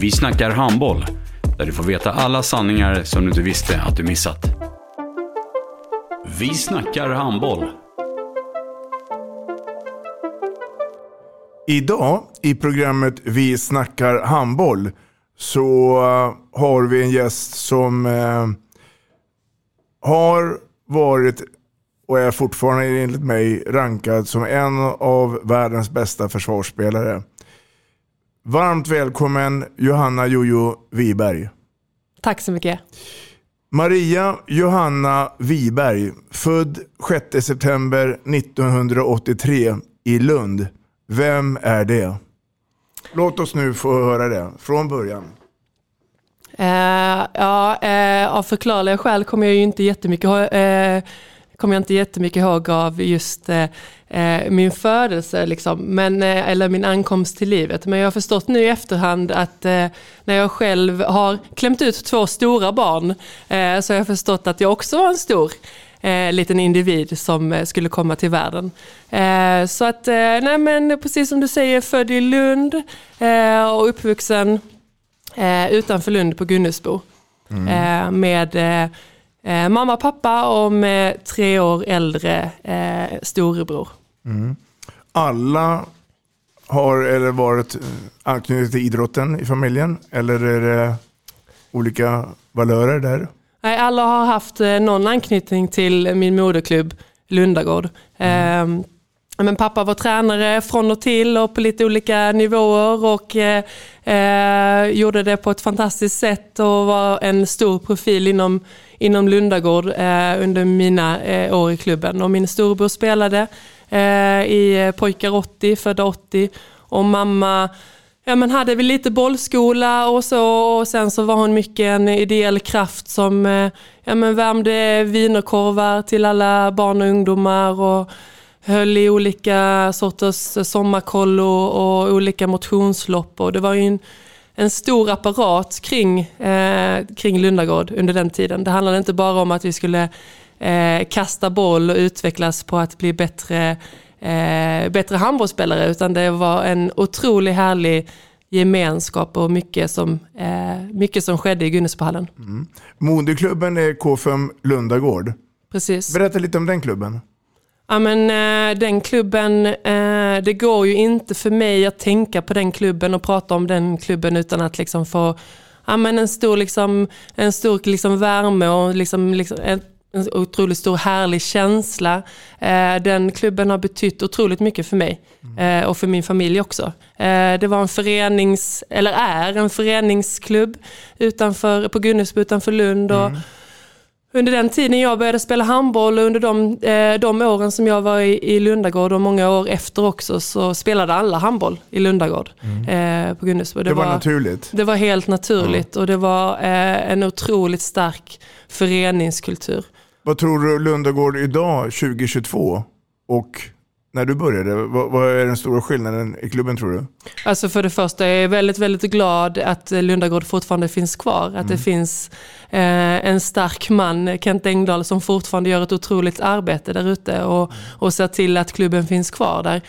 Vi snackar handboll, där du får veta alla sanningar som du inte visste att du missat. Vi snackar handboll. Idag i programmet Vi snackar handboll så eh, har vi en gäst som eh, har varit och är fortfarande enligt mig rankad som en av världens bästa försvarsspelare. Varmt välkommen Johanna Jojo Wiberg. Tack så mycket. Maria Johanna Wiberg, född 6 september 1983 i Lund. Vem är det? Låt oss nu få höra det från början. Eh, ja, eh, av förklarliga skäl kommer jag ju inte jättemycket, eh, kommer jag inte jättemycket ihåg av just eh, min födelse, liksom, men, eh, eller min ankomst till livet. Men jag har förstått nu i efterhand att eh, när jag själv har klämt ut två stora barn eh, så har jag förstått att jag också var en stor eh, liten individ som eh, skulle komma till världen. Eh, så att, eh, nej men precis som du säger, född i Lund eh, och uppvuxen eh, utanför Lund på Gunnesbo. Eh, med mamma, pappa och med tre år äldre eh, storebror. Alla har eller varit eh, anknutet till idrotten i familjen? Eller är det olika valörer där? Nej, alla har haft eh, någon anknytning till min moderklubb Lundagård. Eh, men pappa var tränare från och till och på lite olika nivåer och eh, eh, gjorde det på ett fantastiskt sätt och var en stor profil inom, inom Lundagård eh, under mina eh, år i klubben. Och min storebror spelade Eh, i eh, pojkar 80, födda 80 och mamma Ja, men hade väl lite bollskola och så. Och sen så var hon mycket en ideell kraft som eh, ja, men värmde wienerkorvar till alla barn och ungdomar och höll i olika sorters sommarkollo och olika motionslopp. Och det var ju en, en stor apparat kring, eh, kring Lundagård under den tiden. Det handlade inte bara om att vi skulle eh, kasta boll och utvecklas på att bli bättre eh, bättre handbollsspelare utan det var en otroligt härlig gemenskap och mycket som, eh, mycket som skedde i Gunnesbohallen. Moderklubben är K5 Lundagård. Precis. Berätta lite om den klubben. Ja, men, eh, den klubben, eh, det går ju inte för mig att tänka på den klubben och prata om den klubben utan att liksom få ja, men en stor, liksom, en stor liksom värme och liksom, liksom en, en otroligt stor härlig känsla. Eh, den klubben har betytt otroligt mycket för mig eh, och för min familj också. Eh, det var en förenings, eller är en föreningsklubb utanför, på Gunnesbo utanför Lund. Och, under den tiden jag började spela handboll och under de, de åren som jag var i, i Lundagård och många år efter också så spelade alla handboll i Lundagård eh, på Gunnesbo. Det var naturligt. Det var helt naturligt och det var en otroligt stark föreningskultur. Vad tror du Lundagård idag 2022 och när du började? Vad, vad är den stora skillnaden i klubben tror du? Alltså för det första är jag väldigt, väldigt glad att Lundagård fortfarande finns kvar. Att det finns eh, en stark man, Kent Engdahl, som fortfarande gör ett otroligt arbete där ute och, och ser till att klubben finns kvar där.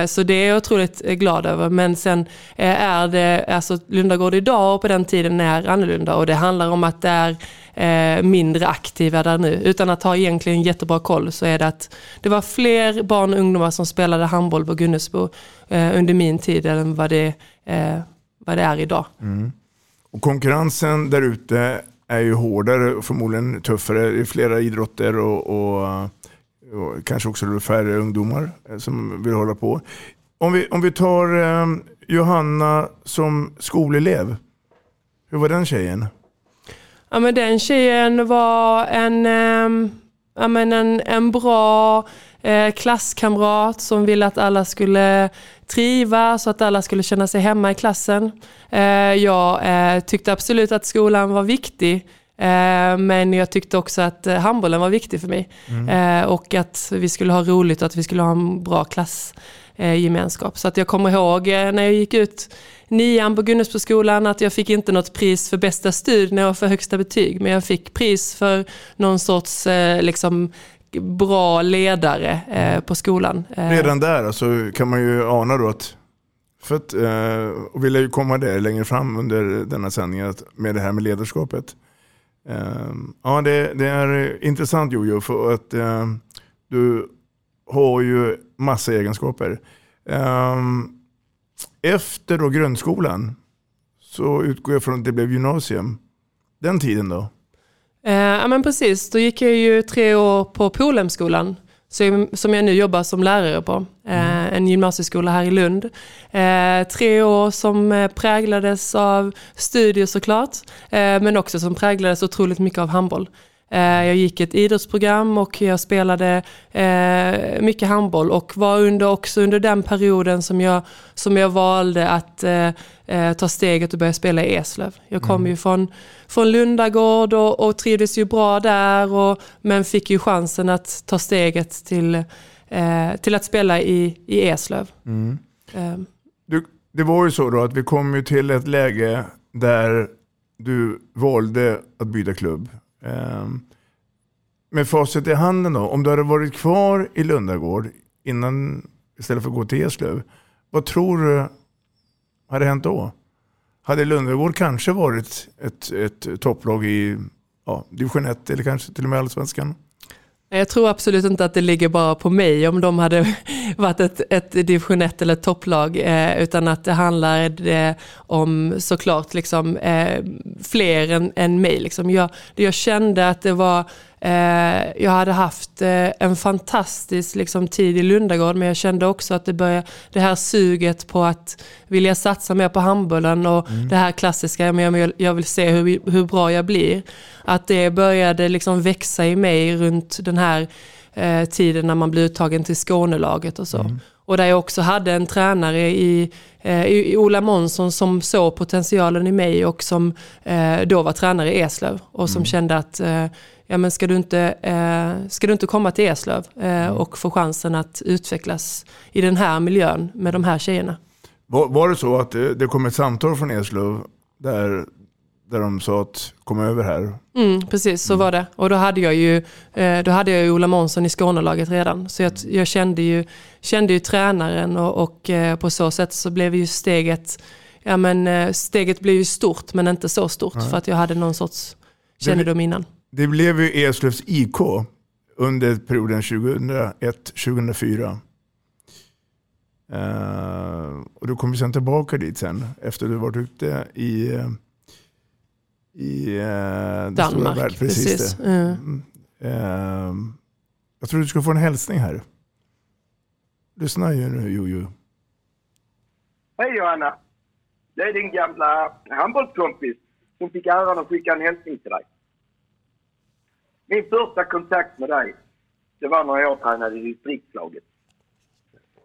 Eh, så det är jag otroligt glad över. Men sen eh, är det, alltså Lundagård idag och på den tiden är annorlunda och det handlar om att det är eh, mindre aktiva där nu. Utan att ha egentligen jättebra koll så är det att det var fler barn och ungdomar som spelade handboll på Gunnesbo eh, under min tid än vad det, eh, vad det är idag. Mm. Och konkurrensen där ute är ju hårdare och förmodligen tuffare. Det är flera idrotter och, och, och kanske också färre ungdomar eh, som vill hålla på. Om vi, om vi tar eh, Johanna som skolelev. Hur var den tjejen? Ja, men den tjejen var en, eh, ja, men en, en bra eh, klasskamrat som ville att alla skulle trivas och att alla skulle känna sig hemma i klassen. Eh, jag eh, tyckte absolut att skolan var viktig. Men jag tyckte också att handbollen var viktig för mig. Mm. och att vi skulle ha roligt och att vi skulle ha en bra klassgemenskap. Så att jag kommer ihåg när jag gick ut nian på Gunnesboskolan att jag fick inte något pris för bästa studier och för högsta betyg. Men jag fick pris för någon sorts eh, liksom, bra ledare eh, på skolan. Eh. Redan där alltså, kan man ju ana då att, för att, eh, och vill jag ju komma där längre fram under denna sändning med det här med ledarskapet. Eh, ja, det, det, är intressant Jojo, för att du har ju massa egenskaper efter då grundskolan så utgår jag från att det blev gymnasium. Den tiden då? Eh, ja men precis, då gick jag ju tre år på Polhemskolan som jag nu jobbar som lärare på. Eh, mm. En gymnasieskola här i Lund. Eh, tre år som präglades av studier såklart, men också som präglades otroligt mycket av handboll. Jag gick ett idrottsprogram och jag spelade mycket handboll och var under, också under den perioden som jag, som jag valde att eh, ta steget och börja spela i Eslöv. Jag kom mm. ju från, från Lundagård och, och trivdes ju bra där och, men fick ju chansen att ta steget till, eh, till att spela i, i Eslöv. Mm. Eh. Du, det var ju så då att vi kom ju till ett läge där du valde att byta klubb. Ehm, med facit i handen då, om du hade varit kvar i Lundagård innan, istället för att gå till Eslöv, vad tror du hade hänt då? Hade Lundagård kanske varit ett, ett topplag i ja, division 1 eller kanske till och med allsvenskan? Jag tror absolut inte att det ligger bara på mig om de hade varit ett, ett division 1 eller ett topplag, eh, utan att det handlar eh, om såklart liksom, eh, fler än, än mig. Liksom. Jag, jag kände att det var jag hade haft eh, en fantastisk liksom, tid i Lundagård men jag kände också att det började, det här suget på att vilja satsa mer på handbollen och mm. det här klassiska, jag, jag vill se hur, hur bra jag blir. Att det började liksom växa i mig runt den här eh, tiden när man blir uttagen till Skånelaget och så. Mm. Och där jag också hade en tränare i, eh, i Ola Månsson som såg potentialen i mig och som eh, då var tränare i Eslöv och som mm. kände att eh, ja, men ska, du inte, eh, ska du inte komma till Eslöv eh, mm. och få chansen att utvecklas i den här miljön med de här tjejerna? Var, var det så att det, det kom ett samtal från Eslöv där, där de sa att kom över här? Mm, precis, så mm. var det. Och då hade jag ju, eh, då hade jag ju Ola Månsson i Skånelaget redan. Så jag, jag kände, ju, kände ju tränaren och, och eh, på så sätt så blev ju steget, ja men eh, steget blev ju stort men inte så stort Nej. för att jag hade någon sorts kännedom innan. Det blev ju Eslövs IK under perioden 2001-2004. Uh, eh, och du kom vi sen tillbaka dit sen efter du varit ute i, i uh, Danmark. Precis. precis. Mm. Uh, jag tror du ska få en hälsning här. Lyssna ju nu Jojo. Hej Johanna. Det är din gamla handbollskompis som fick äran att skicka en hälsning till dig. Min första kontakt med dig, det var när jag tränade i distriktslaget.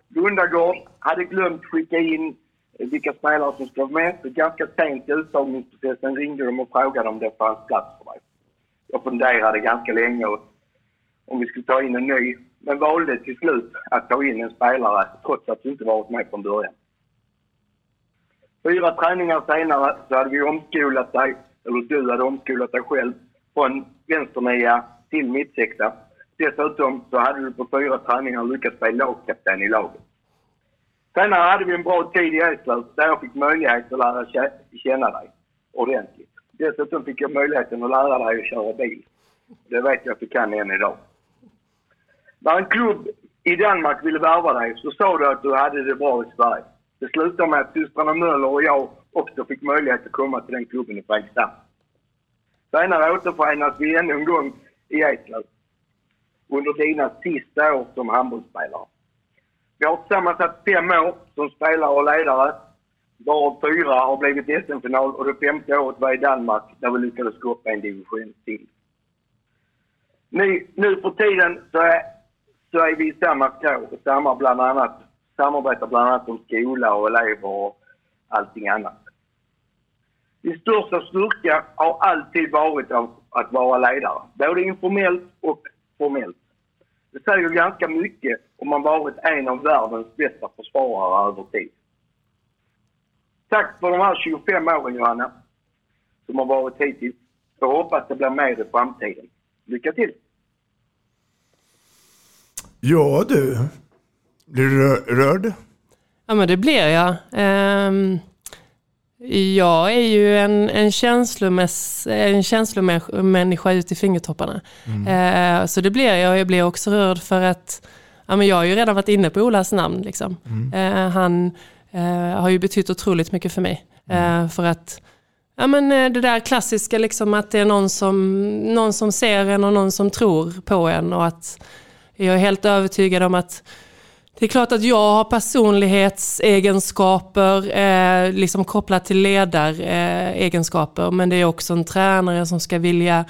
Lundagård hade glömt skicka in vilka spelare som skulle vara med. Så ganska sent i uttagningsprocessen ringde de och frågade om det fanns plats för mig. Jag funderade ganska länge och om vi skulle ta in en ny, men valde till slut att ta in en spelare trots att du inte varit med från början. Fyra träningar senare så hade vi omskolat dig, eller du hade omskolat dig själv, från vänsternia till mittsexa. Dessutom så hade du på fyra träningar lyckats bli lagkapten i laget. Senare hade vi en bra tid i Eslöv där jag fick möjlighet att lära känna dig ordentligt. Dessutom fick jag möjligheten att lära dig att köra bil. Det vet jag att du kan än idag. När en klubb i Danmark ville värva dig så sa du att du hade det bra i Sverige. Det slutade med att systrarna Möller och jag också fick möjlighet att komma till den klubben i Fredrikshamn. Senare återförenas vi ännu en gång i Eslöv under dina sista år som handbollsspelare. Vi har tillsammans haft fem år som spelare och ledare. Varav fyra har blivit SM-final och det femte året var i Danmark där vi lyckades gå upp en division till. Nu, nu för tiden så är, så är vi i samma kår och samar bland annat, samarbetar bland annat om skola och elever och allting annat. Din största styrka har alltid varit att vara ledare, både informellt och formellt. Det säger ganska mycket om man varit en av världens bästa försvarare över tid. Tack för de här 25 åren Johanna, som har varit hittills. Jag hoppas det blir mer i framtiden. Lycka till! Ja du, blir du rörd? Ja men det blir jag. Um, jag är ju en, en, känslomäss, en känslomänniska ut i fingertopparna. Mm. Uh, så det blir jag. Jag blir också rörd för att ja, men jag har ju redan varit inne på Olas namn. Liksom. Mm. Uh, han uh, har ju betytt otroligt mycket för mig. Mm. för att Ja, men det där klassiska liksom att det är någon som, någon som ser en och någon som tror på en och att jag är helt övertygad om att det är klart att jag har personlighetsegenskaper eh, liksom kopplat till ledaregenskaper. Eh, men det är också en tränare som ska vilja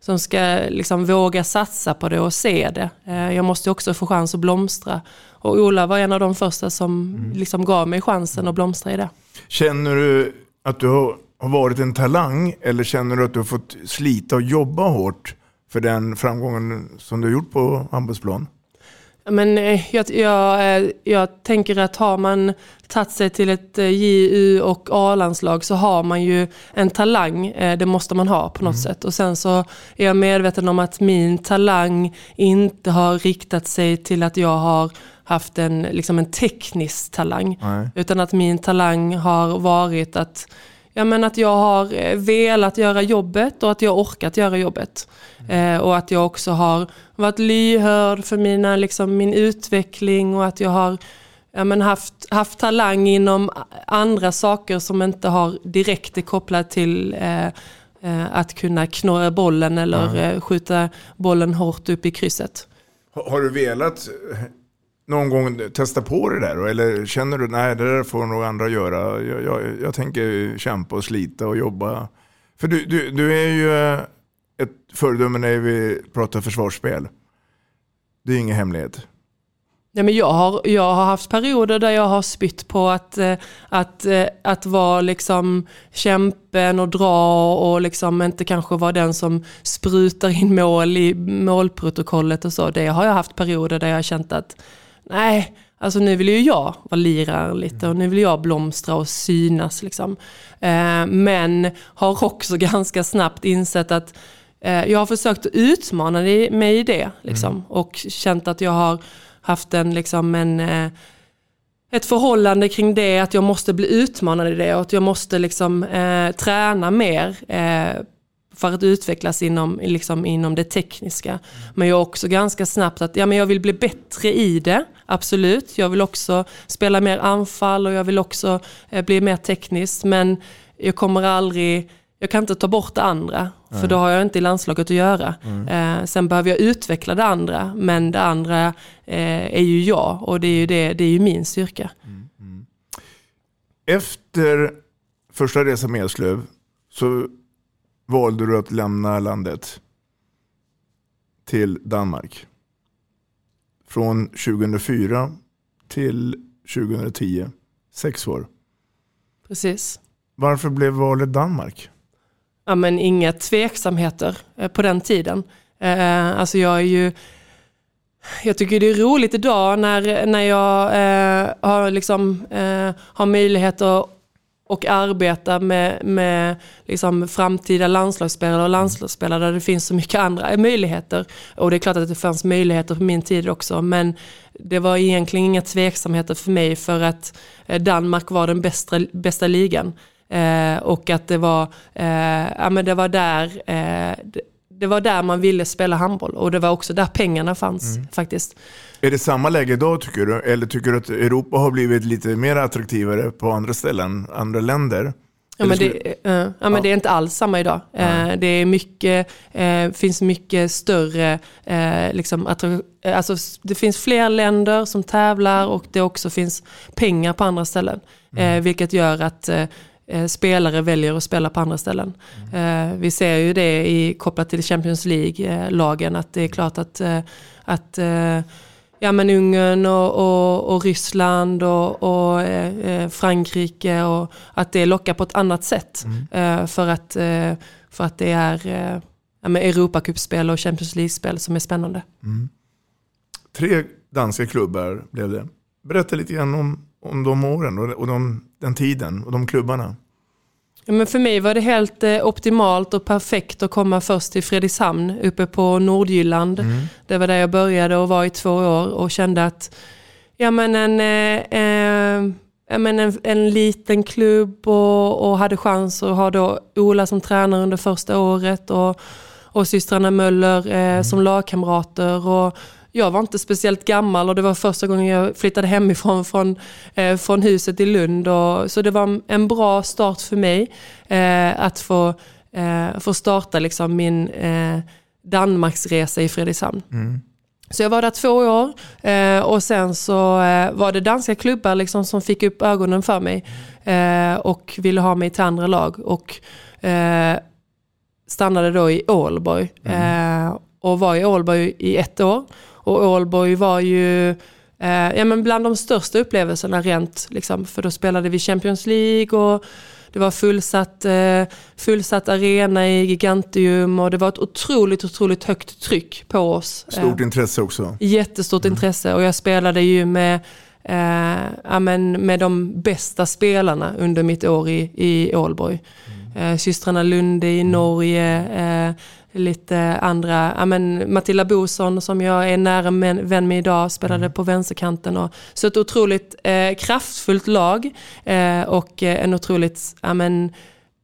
som ska liksom våga satsa på det och se det. Eh, jag måste också få chans att blomstra. Och Ola var en av de första som mm. liksom gav mig chansen att blomstra i det. Känner du att du har varit en talang eller känner du att du har fått slita och jobba hårt för den framgången som du har gjort på handbollsplan? Men eh, jag, jag, eh, jag tänker att har man tagit sig till ett eh, JU och A-landslag så har man ju en talang. Det måste man ha på något mm. sätt. Och sen så är jag medveten om att min talang inte har riktat sig till att jag har haft en, liksom en teknisk talang. Nej. Utan att min talang har varit att ja, men att jag har eh, velat göra jobbet och att jag har orkat göra jobbet. Eh, och att jag också har varit lyhörd för mina, liksom, min utveckling och att jag har ja, men haft, haft talang inom andra saker som inte har direkt är kopplat till eh, eh, att kunna knorra bollen eller mm. skjuta bollen hårt upp i krysset. Har du velat någon gång testa på det där? Eller känner du nej det där får nog andra göra. Jag, jag, jag tänker kämpa och slita och jobba. För du, du, du är ju eh, ett föredöme när vi pratar försvarsspel. Det är ingen hemlighet. Nej, men jag, har, jag har haft perioder där jag har spytt på att, eh, att, eh, att vara liksom kämpen och dra och liksom inte kanske vara den som sprutar in mål i målprotokollet och så. Det har jag haft perioder där jag har känt att nej, alltså nu vill ju jag vara lirare lite och nu vill jag blomstra och synas. Liksom. Eh, men har också ganska snabbt insett att eh, jag har försökt utmana mig i det. Liksom, mm. Och känt att jag har haft en, liksom en eh, ett förhållande kring det, att jag måste bli utmanad i det och att jag måste liksom, eh, träna mer eh, för att utvecklas inom, liksom, inom det tekniska. Men jag är också ganska snabbt att ja, men jag vill bli bättre i det, absolut. Jag vill också spela mer anfall och jag vill också eh, bli mer teknisk. Men jag kommer aldrig, jag kan inte ta bort det andra. Nej. För då har jag inte i landslaget att göra. Mm. Eh, sen behöver jag utveckla det andra. Men det andra eh, är ju jag och det är ju, det, det är ju min styrka. Mm. Mm. Efter första resan med Eslöv så valde du att lämna landet till Danmark. Från 2004 till 2010. Sex år. Precis. Varför blev valet Danmark? Ja, men inga tveksamheter eh, på den tiden. Eh, alltså jag är ju jag tycker det är roligt idag när, när jag eh, har, liksom, eh, har möjlighet att och arbeta med, med liksom framtida landslagsspelare och landslagsspelare där det finns så mycket andra möjligheter. Och det är klart att det fanns möjligheter på min tid också men det var egentligen inga tveksamheter för mig för att eh, Danmark var den bästa, bästa ligan. Eh, och att det var, eh, ja, men det var där eh, det var där man ville spela handboll och det var också där pengarna fanns Mm. faktiskt. Är det samma läge idag tycker du? Eller tycker du att Europa har blivit lite mer attraktivare på andra ställen, andra länder? Ja, men det, eh, ja, men det är inte alls samma idag. Eh, det är mycket, eh, finns mycket större, liksom, alltså, det finns fler länder som tävlar och det också finns pengar på andra ställen. Eh, vilket gör att spelare väljer att spela på andra ställen. Eh, vi ser ju det i, kopplat till Champions League-lagen, att det är klart att, att Ja men Ungern och, och, och Ryssland och, och eh, eh, Frankrike och att det lockar på ett annat sätt. Eh, för, att, eh, för att det är eh, ja, Europacupspel och Champions League-spel som är spännande. Tre danska klubbar blev det. Berätta lite grann om, om de åren och, och de, den tiden och de klubbarna. Men för mig var det helt eh, optimalt och perfekt att komma först till Fredrikshamn uppe på Nordjylland. Det var där jag började och var i två år och kände att ja, men en, eh, eh, ja, men en, en liten klubb och, och hade chans att ha då Ola som tränare under första året och, och systrarna Möller eh, som lagkamrater. Och, jag var inte speciellt gammal och det var första gången jag flyttade hemifrån från, eh, från huset i Lund. Och, så det var en bra start för mig eh, att få, eh, få starta liksom min eh, Danmarksresa i Fredrikshamn. Så jag var där två år eh, och sen så eh, var det danska klubbar liksom som fick upp ögonen för mig eh, och ville ha mig till andra lag. Och stannade då i Ålborg eh, och var i Ålborg i ett år. Och Ålborg var ju eh, ja, men bland de största upplevelserna rent, liksom, för då spelade vi Champions League och det var fullsatt, eh, fullsatt arena i Gigantium och det var ett otroligt, otroligt högt tryck på oss. Stort Eh, intresse också. Jättestort intresse och jag spelade ju med, eh, ja, men med de bästa spelarna under mitt år i, i Ålborg. Eh, systrarna Lunde i Norge, eh, lite andra, ja, men Matilda Boson som jag är nära vän med idag, spelade på vänsterkanten. Och, så ett otroligt eh, kraftfullt lag eh, och eh, en otroligt, ja, men,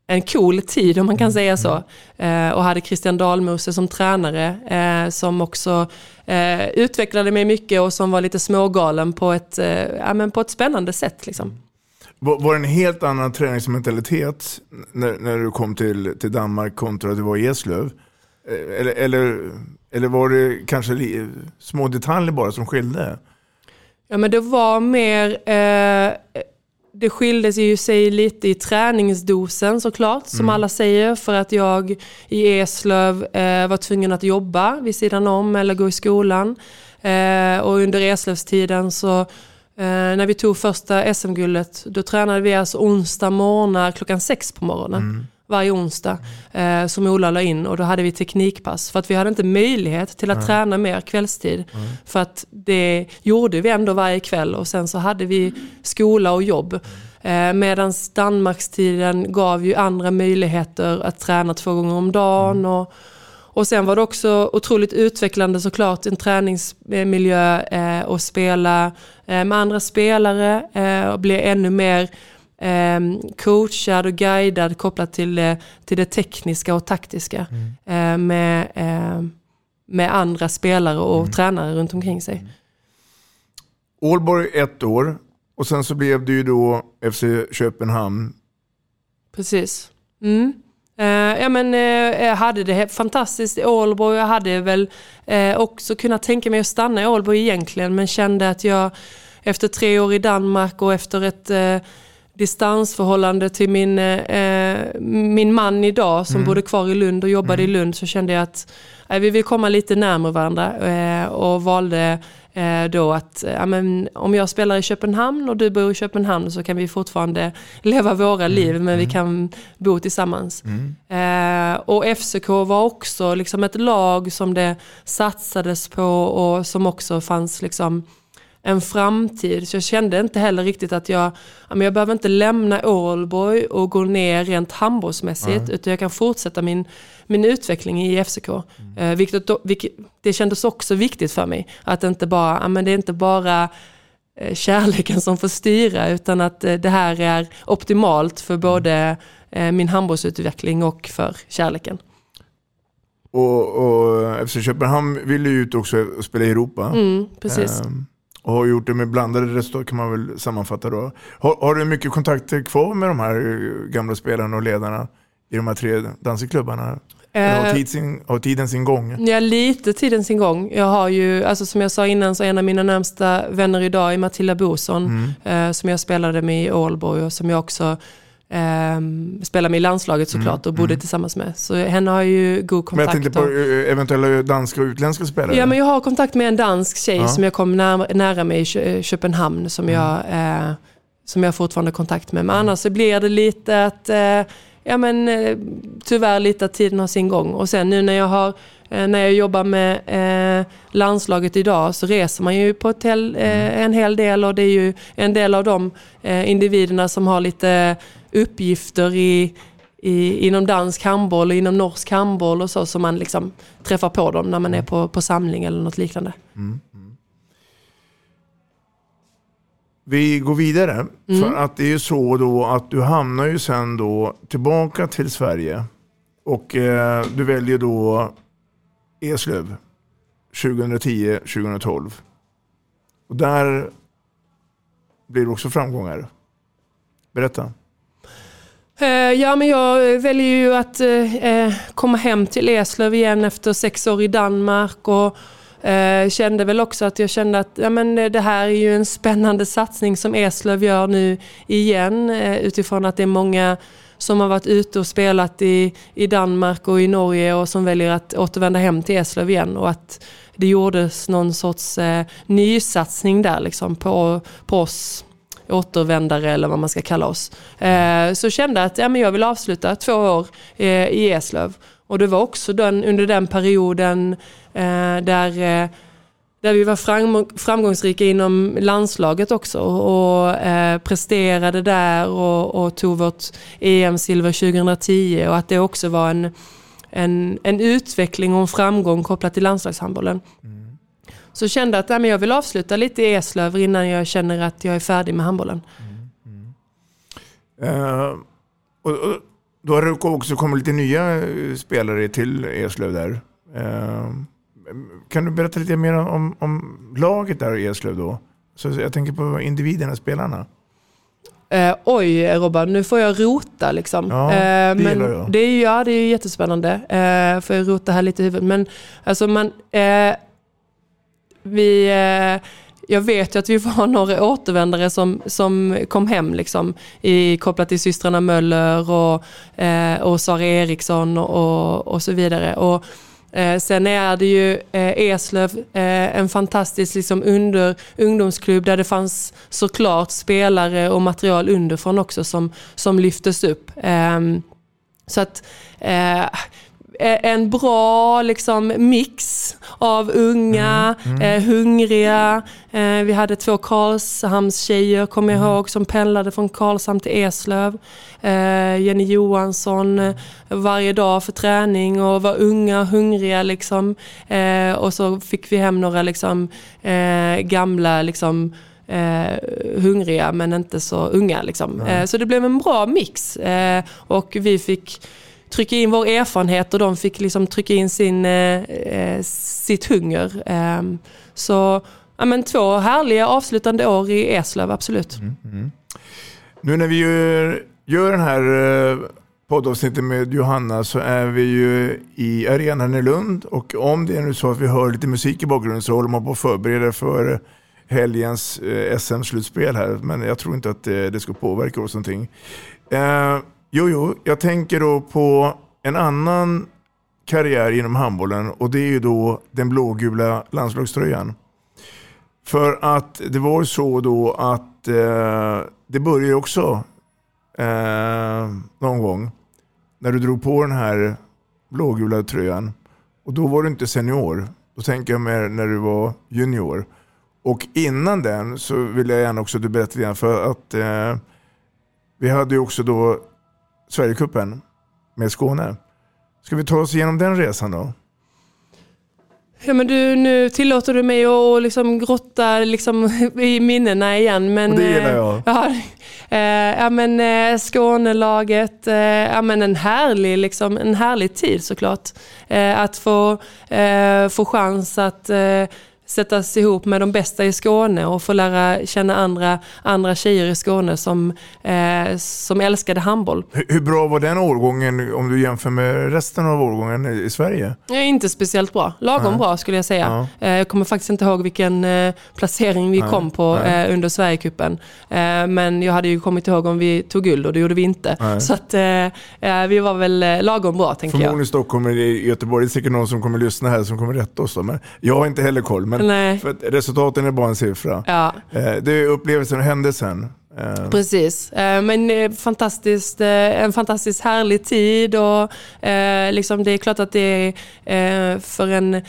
en cool tid om man kan säga så. Eh, och hade Christian Dahlmose som tränare eh, som också eh, utvecklade mig mycket och som var lite smågalen på ett, eh, ja, men på ett spännande sätt. Liksom. Var, var det en helt annan träningsmentalitet när, när du kom till, till Danmark kontra att du var i Eslöv? Eh, Eller, eller, eller var det kanske små detaljer bara som skilde? Ja men det var mer, eh, det skilde sig ju sig lite i träningsdosen såklart, som alla säger. För att jag i Eslöv eh, var tvungen att jobba vid sidan om eller gå i skolan. Eh, och under Eslövstiden så, eh, när vi tog första SM-guldet, då tränade vi alltså onsdag morgnar klockan sex på morgonen. Varje onsdag eh, som Ola la in och då hade vi teknikpass. För att vi hade inte möjlighet till att träna mer kvällstid. För att det gjorde vi ändå varje kväll och sen så hade vi skola och jobb. Eh, Medan Danmarkstiden gav ju andra möjligheter att träna två gånger om dagen. Och, och sen var det också otroligt utvecklande såklart, en träningsmiljö eh, och spela eh, med andra spelare eh, och bli ännu mer coachad och guidad kopplat till, till det tekniska och taktiska eh, med, eh, med andra spelare och tränare runt omkring sig. Ålborg ett år och sen så blev det ju då FC Köpenhamn. Precis. Mm. Eh, ja, men, jag hade det fantastiskt i Ålborg. Jag hade väl också kunnat tänka mig att stanna i Ålborg egentligen. Men kände att jag efter tre år i Danmark och efter ett distansförhållande till min, eh, min man idag som bodde kvar i Lund och jobbade i Lund så kände jag att eh, vi vill komma lite närmare varandra eh, och valde eh, då att eh, men, om jag spelar i Köpenhamn och du bor i Köpenhamn så kan vi fortfarande leva våra liv men vi kan bo tillsammans. Eh, och FCK var också liksom ett lag som det satsades på och som också fanns liksom en framtid. Så jag kände inte heller riktigt att jag, jag behöver inte lämna Ålborg och gå ner rent handbollsmässigt utan jag kan fortsätta min, min utveckling i FCK. Eh, vilket, vilket, det kändes också viktigt för mig. Att inte bara, men det är inte bara eh, kärleken som får styra utan att eh, det här är optimalt för både eh, min handbollsutveckling och för kärleken. Och, och FC Köpenhamn vill ju ut också och spela i Europa. Mm, precis. Ehm, och har gjort det med blandade resultat kan man väl sammanfatta då. Har, har du mycket kontakter kvar med de här eh, gamla spelarna och ledarna i de här tre dansklubbarna? Eller har, Eh, tid sin, har tiden sin gång? Ja, lite tiden sin gång. Jag har ju, alltså som jag sa innan, så en av mina närmsta vänner idag är Matilda Boson. Mm. Eh, som jag spelade med i Ålborg och som jag också eh, spelade med i landslaget såklart och bodde tillsammans med. Så henne har jag ju god Mm, Men jag kontakt tänkte på och- eh, eventuella danska och utländska spelare. Ja, men jag har kontakt med en dansk tjej Ja. som jag kom nära, nära med i Kö- Köpenhamn som, jag, Mm. eh, som jag fortfarande har kontakt med. Men annars så blir det lite att, eh, ja men eh, tyvärr lite att tiden har sin gång. Och sen nu när jag har eh, när jag jobbar med eh, landslaget idag så reser man ju på hel, eh, en hel del och det är ju en del av de eh, individerna som har lite uppgifter i, i, inom dansk handboll och inom norsk handboll och så som man liksom träffar på dem när man är på, på samling eller något liknande. Vi går vidare. Mm. För att det är ju så då att du hamnar ju sen då tillbaka till Sverige. Och eh, du väljer då Eslöv 2010-2012. Och där blir det också framgångar. Berätta. Eh, ja, men jag väljer ju att eh, eh, komma hem till Eslöv igen efter sex år i Danmark. Och kände väl också att jag kände att ja, men det här är ju en spännande satsning som Eslöv gör nu igen. Utifrån att det är många som har varit ute och spelat i, i Danmark och i Norge och som väljer att återvända hem till Eslöv igen. Och att det gjordes någon sorts eh, nysatsning där liksom på, på oss återvändare eller vad man ska kalla oss. Eh, så kände jag att ja, men jag vill avsluta två år eh, i Eslöv. Och det var också den, under den perioden eh, där, eh, där vi var fram, framgångsrika inom landslaget också och eh, presterade där och, och tog vårt EM-silver 2010 och att det också var en, en, en utveckling och en framgång kopplat till landslagshandbollen. Så kände att nej, jag vill avsluta lite i Eslöv innan jag känner att jag är färdig med handbollen. Eh, och, och, då har det också kommit lite nya eh, spelare till Eslöv där. Eh, kan du berätta lite mer om, om laget där i Eslöv då? Så jag tänker på individerna, spelarna. Eh, oj Robban, nu får jag rota liksom. Ja, eh, det men jag. Det är, ju- ja, det är ju jättespännande. Eh, får jag rota här lite i huvudet. Men alltså man... Eh, vi... Eh, jag vet ju att vi var några återvändare som, som kom hem liksom, i, kopplat till systrarna Möller och, eh, och Sara Eriksson och, och, och så vidare. Och, eh, sen är det ju eh, Eslöv, eh, en fantastisk liksom, under, ungdomsklubb där det fanns såklart spelare och material underifrån också som, som lyftes upp. Ehm, så att eh, en bra liksom, mix av unga, eh, hungriga. Eh, vi hade två Karlshamnstjejer, kommer jag ihåg, som pendlade från Karlshamn till Eslöv. Eh, Jenny Johansson eh, varje dag för träning och var unga hungriga. Liksom. Eh, och så fick vi hem några liksom, eh, gamla liksom, eh, hungriga men inte så unga. Liksom. Eh, så det blev en bra mix eh, och vi fick trycka in vår erfarenhet och de fick liksom trycka in sin, eh, eh sitt hunger. Eh, så ja, men två härliga avslutande år i Eslöv, absolut. Mm, mm. Nu när vi gör, gör den här eh, poddavsnittet med Johanna så är vi ju i arenan i Lund och om det är nu så att vi hör lite musik i bakgrunden så håller man på att förbereda för helgens eh, SM-slutspel här. Men jag tror inte att det ska påverka oss någonting. Eh, jo, jo, jag tänker då på en annan karriär inom handbollen och det är ju då den blågula landslagströjan. För att det var ju så då att eh, det började också eh, någon gång när du drog på den här blågula tröjan. Och då var du inte senior. Då tänker jag mer när du var junior. Och innan den så vill jag gärna också att du berättar lite grann för att eh, vi hade ju också då Sverigecupen med Skåne. Ska vi ta oss igenom den resan då? Ja, men du, nu tillåter du mig att liksom grotta liksom i minnena igen. Men, Och det gillar eh, jag. Ja, eh, ja, men eh, Skånelaget, eh, ja, men en, härlig, liksom, en härlig tid såklart. Eh, att få, eh, få chans att eh, sättas ihop med de bästa i Skåne och få lära känna andra, andra tjejer i Skåne som, eh, som älskade handboll. Hur, hur bra var den årgången om du jämför med resten av årgången i Sverige? Ja, inte speciellt bra. Lagom Nej. bra skulle jag säga. Ja. Eh, Jag kommer faktiskt inte ihåg vilken eh, placering vi Nej. kom på eh, under Sverigecupen. Eh, Men jag hade ju kommit ihåg om vi tog guld och det gjorde vi inte. Nej. Så att, eh, eh, vi var väl eh, lagom bra tänker Förmodligen jag. i Stockholm eller i Göteborg. Det är säkert någon som kommer lyssna här som kommer rätta oss. Men jag har inte heller koll. Men Nej. för resultaten är bara en siffra. Ja. Eh, Det är upplevelsen och händelsen. Eh, Precis, Eh, men fantastiskt, en fantastiskt härlig tid och liksom det är klart att det är för en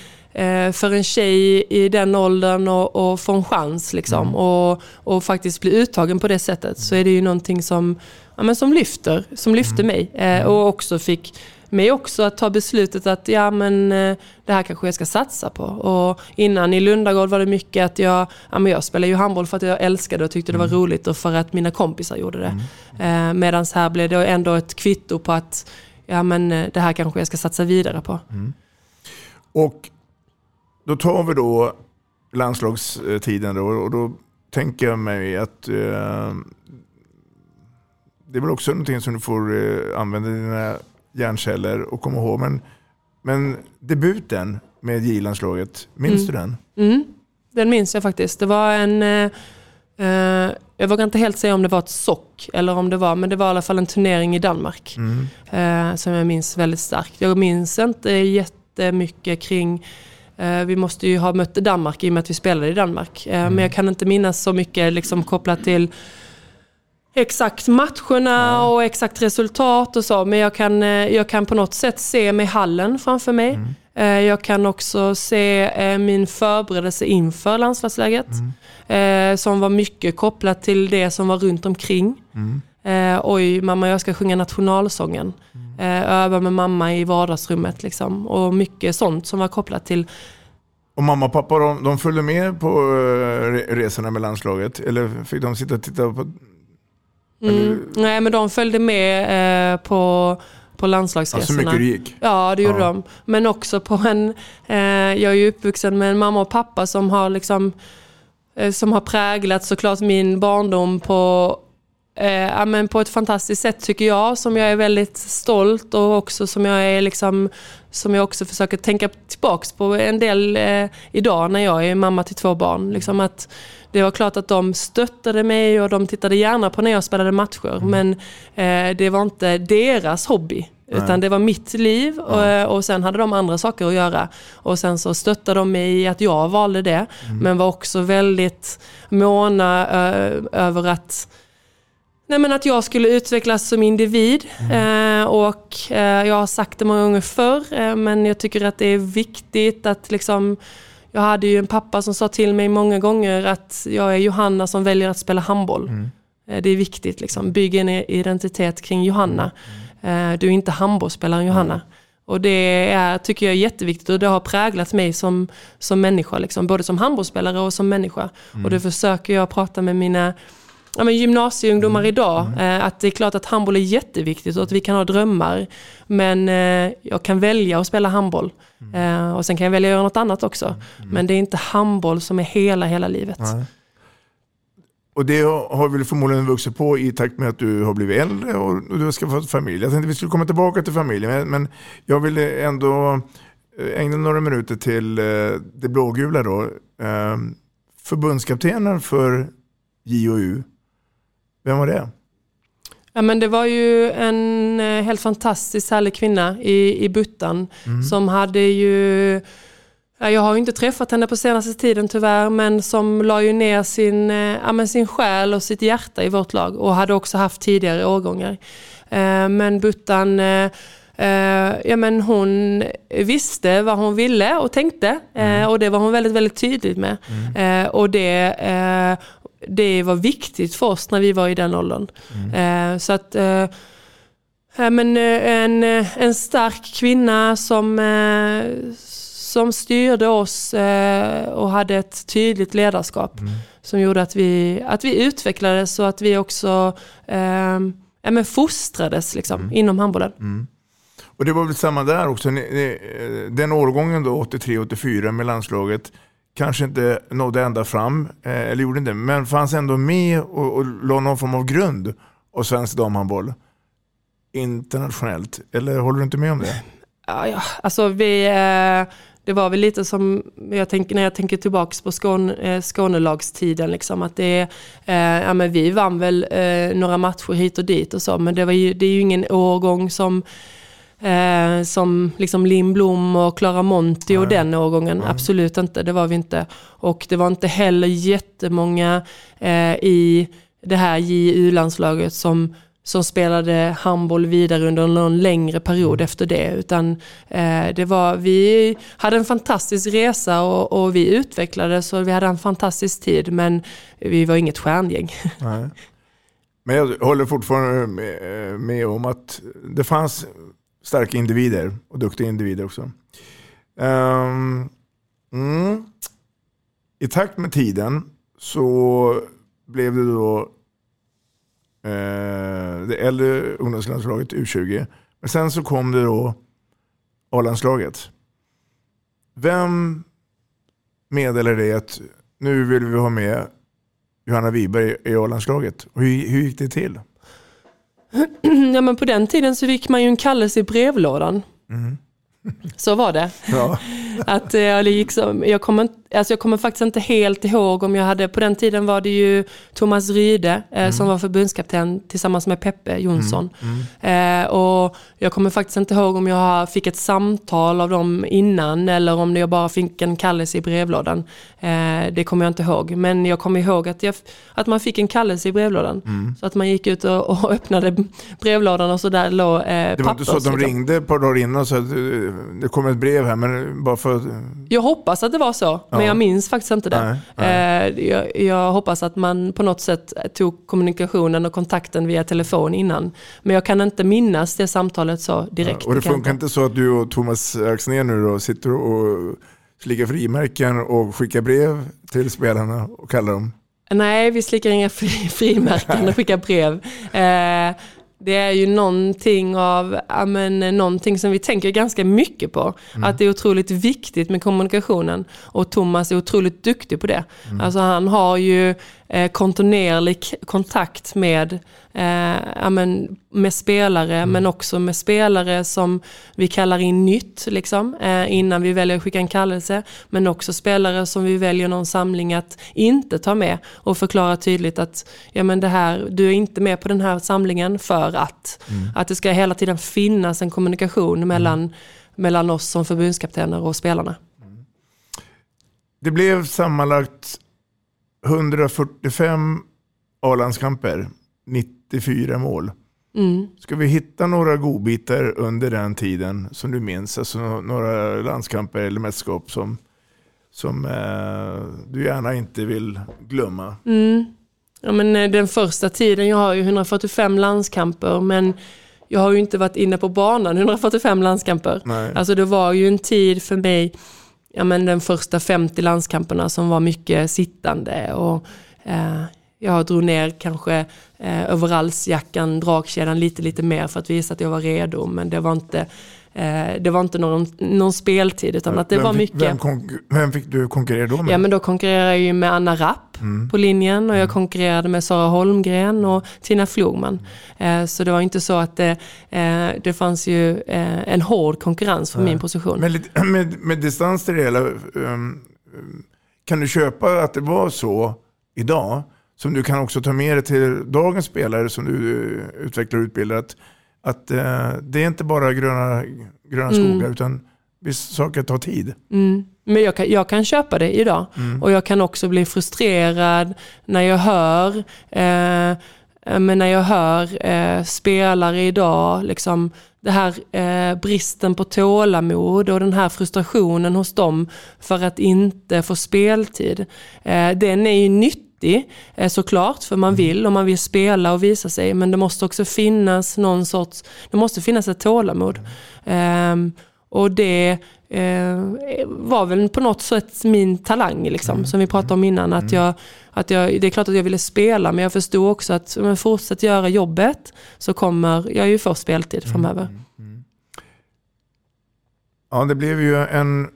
för en tjej i den åldern och, och få en chans liksom, och, och faktiskt bli uttagen på det sättet så är det ju någonting som, ja, men som lyfter, som lyfte mig eh, och också fick mig också att ta beslutet att ja, men, eh, det här kanske jag ska satsa på. Och innan i Lundagård var det mycket att jag, ja, men jag spelade ju handboll för att jag älskade och tyckte det var roligt och för att mina kompisar gjorde det. Eh, Medan här blev det ändå ett kvitto på att ja, men, eh, det här kanske jag ska satsa vidare på. Och då tar vi då landslagstiden då, och då tänker jag mig att eh, det är väl också någonting som du får eh, använda dina hjärnceller och komma ihåg. Men, men debuten med J-landslaget, minns Mm. du den? Mm, den minns jag faktiskt. Det var en... Eh, eh, jag vågar inte helt säga om det var ett sock eller om det var, men det var i alla fall en turnering i Danmark. Mm. Eh, som jag minns väldigt starkt. Jag minns inte jättemycket kring eh, vi måste ju ha mött Danmark i och med att vi spelade i Danmark. Eh, Men jag kan inte minnas så mycket liksom, kopplat till exakt matcherna och exakt resultat och så. Men jag kan, eh, jag kan på något sätt se mig hallen framför mig. Eh, Jag kan också se eh, min förberedelse inför landslagsläget. eh, Som var mycket kopplat till det som var runt omkring. Eh, oj, mamma jag ska sjunga nationalsången. Eh, öva med mamma i vardagsrummet. Liksom. Och mycket sånt som var kopplat till Och mamma och pappa de, de följde med på re- resorna med landslaget? Eller fick de sitta och titta på? Mm. Nej, men de följde med eh, på, på landslagsresorna. Ja, så mycket det gick? Ja, det gjorde Ja. de. Men också på en... Eh, jag är ju uppvuxen med en mamma och pappa som har liksom eh, som har präglat såklart min barndom på, eh, men på ett fantastiskt sätt tycker jag. Som jag är väldigt stolt och också som jag är liksom som jag också försöker tänka tillbaks på en del eh, idag när jag är mamma till två barn. Liksom att det var klart att de stöttade mig och de tittade gärna på när jag spelade matcher. Men eh, det var inte deras hobby. Nej. Utan det var mitt liv och, eh, och sen hade de andra saker att göra. Och sen så stöttade de mig i att jag valde det. Men var också väldigt måna ö- över att Nej, men att jag skulle utvecklas som individ. Eh, och eh, Jag har sagt det många gånger förr, eh, men jag tycker att det är viktigt att liksom jag hade ju en pappa som sa till mig många gånger att jag är Johanna som väljer att spela handboll. Eh, Det är viktigt, liksom. bygg en identitet kring Johanna. Eh, Du är inte handbollsspelaren Johanna. Och det är, tycker jag är jätteviktigt och det har präglat mig som, som människa. Liksom. Både som handbollsspelare och som människa. Och det försöker jag prata med mina ja, men gymnasieungdomar idag. Eh, att det är klart att handboll är jätteviktigt och att vi kan ha drömmar. Men eh, jag kan välja att spela handboll. Eh, och sen kan jag välja att göra något annat också. Men det är inte handboll som är hela, hela livet. Nej. Och det har väl förmodligen vuxit på i takt med att du har blivit äldre och du har skaffat familj. Jag tänkte vi skulle komma tillbaka till familjen, men, men jag vill ändå eh, ägna några minuter till eh, det blågula då. Eh, Förbundskaptenen för JOU, vem var det? Ja, men det var ju en eh, helt fantastiskt härlig kvinna i, i Buttan som hade ju Ja, jag har ju inte träffat henne på senaste tiden tyvärr, men som la ju ner sin, eh, ja, sin själ och sitt hjärta i vårt lag och hade också haft tidigare årgångar. Eh, men Buttan, ja, men hon visste vad hon ville och tänkte eh, och det var hon väldigt, väldigt tydlig med. Eh, och det, det var viktigt för oss när vi var i den åldern. Eh, så att eh, Ja, men, eh, en, eh, en stark kvinna som, eh, som styrde oss eh, och hade ett tydligt ledarskap Mm. som gjorde att vi, att vi utvecklades och att vi också eh, ja, men fostrades liksom, Mm. inom handbollen. Och det var väl samma där också. Eh, den årgången då, 83-84 med landslaget, kanske inte nådde ända fram, eh, eller gjorde inte, men fanns ändå med och, och la någon form av grund av svensk damhandboll internationellt. Eller håller du inte med om det? Ja, ja. Alltså vi, eh, det var väl lite som jag tänker, när jag tänker tillbaka på Skåne, eh, Skånelagstiden. Liksom, att det, eh, ja, men vi vann väl eh, några matcher hit och dit och så, men det, var ju, det är ju ingen årgång som Eh, som liksom Linn Blom och Clara Monti och Nej. den årgången. Absolut inte, det var vi inte. Och det var inte heller jättemånga eh, i det här JU-landslaget som, som spelade handboll vidare under någon längre period efter det. Utan eh, det var, vi hade en fantastisk resa och, och vi utvecklades och vi hade en fantastisk tid. Men vi var inget stjärngäng. Nej. Men jag håller fortfarande med, med om att det fanns starka individer och duktiga individer också. Um, mm. I takt med tiden så blev det då eh, det äldre ungdomslandslaget U20. Men sen så kom det då A-landslaget. Vem meddelade dig att nu vill vi ha med Johanna Wiberg i A-landslaget? Hur, hur gick det till? ja, men på den tiden så fick man ju en kallelse i brevlådan. Mm. Så var det. Ja. Att, eh, det gick som, jag, kommer, alltså jag kommer faktiskt inte helt ihåg om jag hade, på den tiden var det ju Thomas Ryde eh, som var förbundskapten tillsammans med Peppe Jonsson. Eh, och jag kommer faktiskt inte ihåg om jag fick ett samtal av dem innan eller om jag bara fick en kallelse i brevlådan. Eh, det kommer jag inte ihåg. Men jag kommer ihåg att, jag, att man fick en kallelse i brevlådan. Mm. Så att man gick ut och, och öppnade brevlådan och så där låg eh, Det var inte så att de liksom. ringde ett par dagar innan och sa det kommer ett brev här, men bara för att... Jag hoppas att det var så, men Ja. jag minns faktiskt inte det. Eh, Jag, jag hoppas att man på något sätt tog kommunikationen och kontakten via telefon innan. Men jag kan inte minnas det samtalet så direkt. Och det funkar inte så att du och Thomas Axnér nu då sitter och slickar frimärken och skickar brev till spelarna och kallar dem? Nej, vi slickar inga fri, frimärken och skickar brev. Eh, det är ju någonting av, ja, men, någonting som vi tänker ganska mycket på. Att det är otroligt viktigt med kommunikationen. Och Thomas är otroligt duktig på det. Alltså han har ju kontinuerlig k- kontakt med, eh, ja, men, med spelare, men också med spelare som vi kallar in nytt liksom, eh, innan vi väljer att skicka en kallelse. Men också spelare som vi väljer någon samling att inte ta med och förklara tydligt att ja, men det här, du är inte med på den här samlingen för att. Att det ska hela tiden finnas en kommunikation mellan, mellan oss som förbundskaptener och spelarna. Det blev sammanlagt 145 A-landskamper, 94 mål. Mm. Ska vi hitta några godbitar under den tiden som du minns? Alltså några landskamper eller mästerskap som, som eh, du gärna inte vill glömma? Mm. Ja, men eh, den första tiden, jag har ju 145 landskamper men jag har ju inte varit inne på banan 145 landskamper. Nej. Alltså det var ju en tid för mig, ja men den första 50 landskamperna som var mycket sittande och eh, jag drog ner kanske eh, överallsjackan, dragkedjan lite lite mer för att visa att jag var redo men det var inte, det var inte någon, någon speltid utan att det vem var fick, mycket. Vem, vem fick du konkurrera då med? Ja men då konkurrerade jag ju med Anna Rapp Mm. på linjen och jag konkurrerade med Sara Holmgren och Tina Flogman. Eh, så det var inte så att det, eh, det fanns ju eh, en hård konkurrens för min position. Lite, med, med distans till det hela, um, kan du köpa att det var så idag? Som du kan också ta med dig till dagens spelare som du eh, utvecklar och utbildar. Att, att eh, det är inte bara gröna, gröna Mm. skogar utan vissa saker tar tid. Mm. Men jag kan, jag kan köpa det idag. Mm. Och jag kan också bli frustrerad när jag hör, eh, men när jag hör eh, spelare idag, liksom, det här eh, bristen på tålamod och den här frustrationen hos dem för att inte få speltid. Eh, den är ju nyttig eh, såklart, för man vill och man vill spela och visa sig, men det måste också finnas någon sorts, det måste finnas ett tålamod. Ehm, Och det eh, var väl på något sätt min talang, liksom, Mm. som vi pratade om innan. Att jag, att jag, det är klart att jag ville spela, men jag förstod också att om jag fortsätter göra jobbet så kommer jag ju få speltid framöver. Ja, det blev ju en,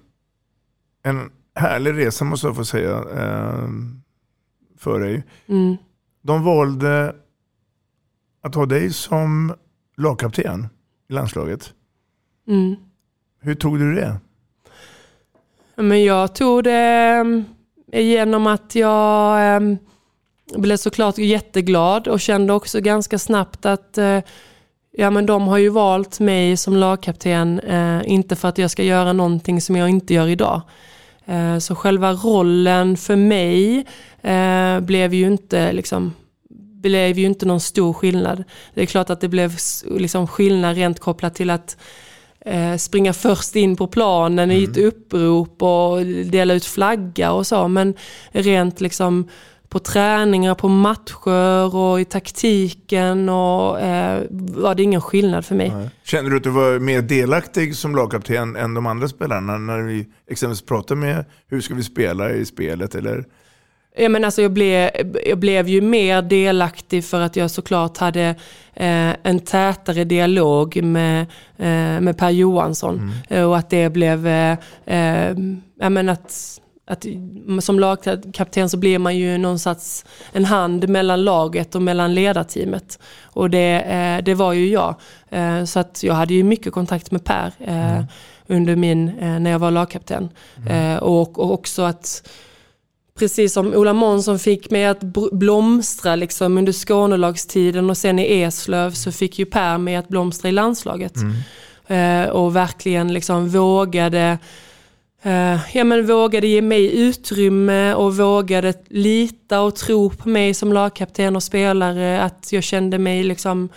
en härlig resa måste jag få säga eh, för dig. Mm. De valde att ha dig som lagkapten i landslaget. Mm. Hur tog du det? Men jag tog det eh, genom att jag eh, blev såklart jätteglad och kände också ganska snabbt att eh, ja, men de har ju valt mig som lagkapten, eh, inte för att jag ska göra någonting som jag inte gör idag. Eh, så själva rollen för mig eh, blev ju inte liksom blev ju inte någon stor skillnad. Det är klart att det blev liksom skillnad rent kopplat till att eh, springa först in på planen i ett upprop och dela ut flagga och så. Men rent liksom på träningar, på matcher och i taktiken och, eh, var det ingen skillnad för mig. Känner du att du var mer delaktig som lagkapten än de andra spelarna när vi exempelvis pratade med hur ska vi spela i spelet? Eller? Ja, men alltså jag, blev, jag blev ju mer delaktig för att jag såklart hade eh, en tätare dialog med, eh, med Per Johansson. Eh, och att det blev, eh, eh, ja, men att, att som lagkapten så blir man ju någonstans en hand mellan laget och mellan ledarteamet. Och det, eh, det var ju jag. Eh, så att jag hade ju mycket kontakt med Per eh, under min, när jag var lagkapten. Eh, och, och också att Precis som Ola Månsson fick mig att blomstra liksom under Skånelagstiden och sen i Eslöv så fick ju Per mig att blomstra i landslaget. Eh, och verkligen liksom vågade ja, men vågade ge mig utrymme och vågade lita och tro på mig som lagkapten och spelare. Att jag kände mig liksom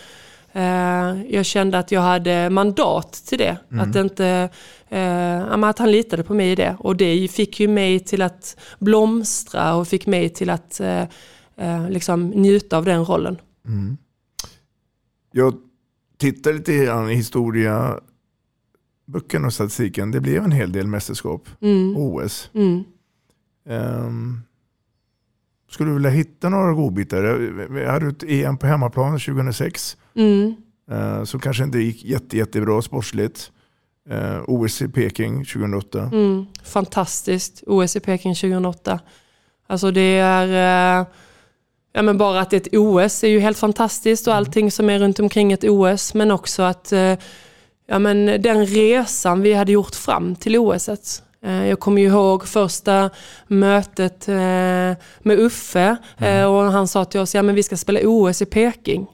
eh, jag kände att jag hade mandat till det. Att, inte, eh, att han litade på mig i det. Och det fick ju mig till att blomstra och fick mig till att eh, eh, liksom njuta av den rollen. Jag tittar lite grann i historia böckerna och statistiken. Det blev en hel del mästerskap. Mm. OS. Mm. Um, skulle du vilja hitta några godbitar? Vi hade ett EM på hemmaplan 2006. Mm. Uh, som kanske inte gick jätte, jättebra sportsligt. Uh, OS i Peking 2008. Mm, fantastiskt. OS i Peking 2008. Alltså det är... eh, Ja men bara att ett OS är ju helt fantastiskt och allting som är runt omkring ett OS. Men också att eh, ja, men den resan vi hade gjort fram till OS. -et. Eh, Jag kommer ihåg första mötet eh, med Uffe eh, och han sa till oss, ja men vi ska spela OS i Peking.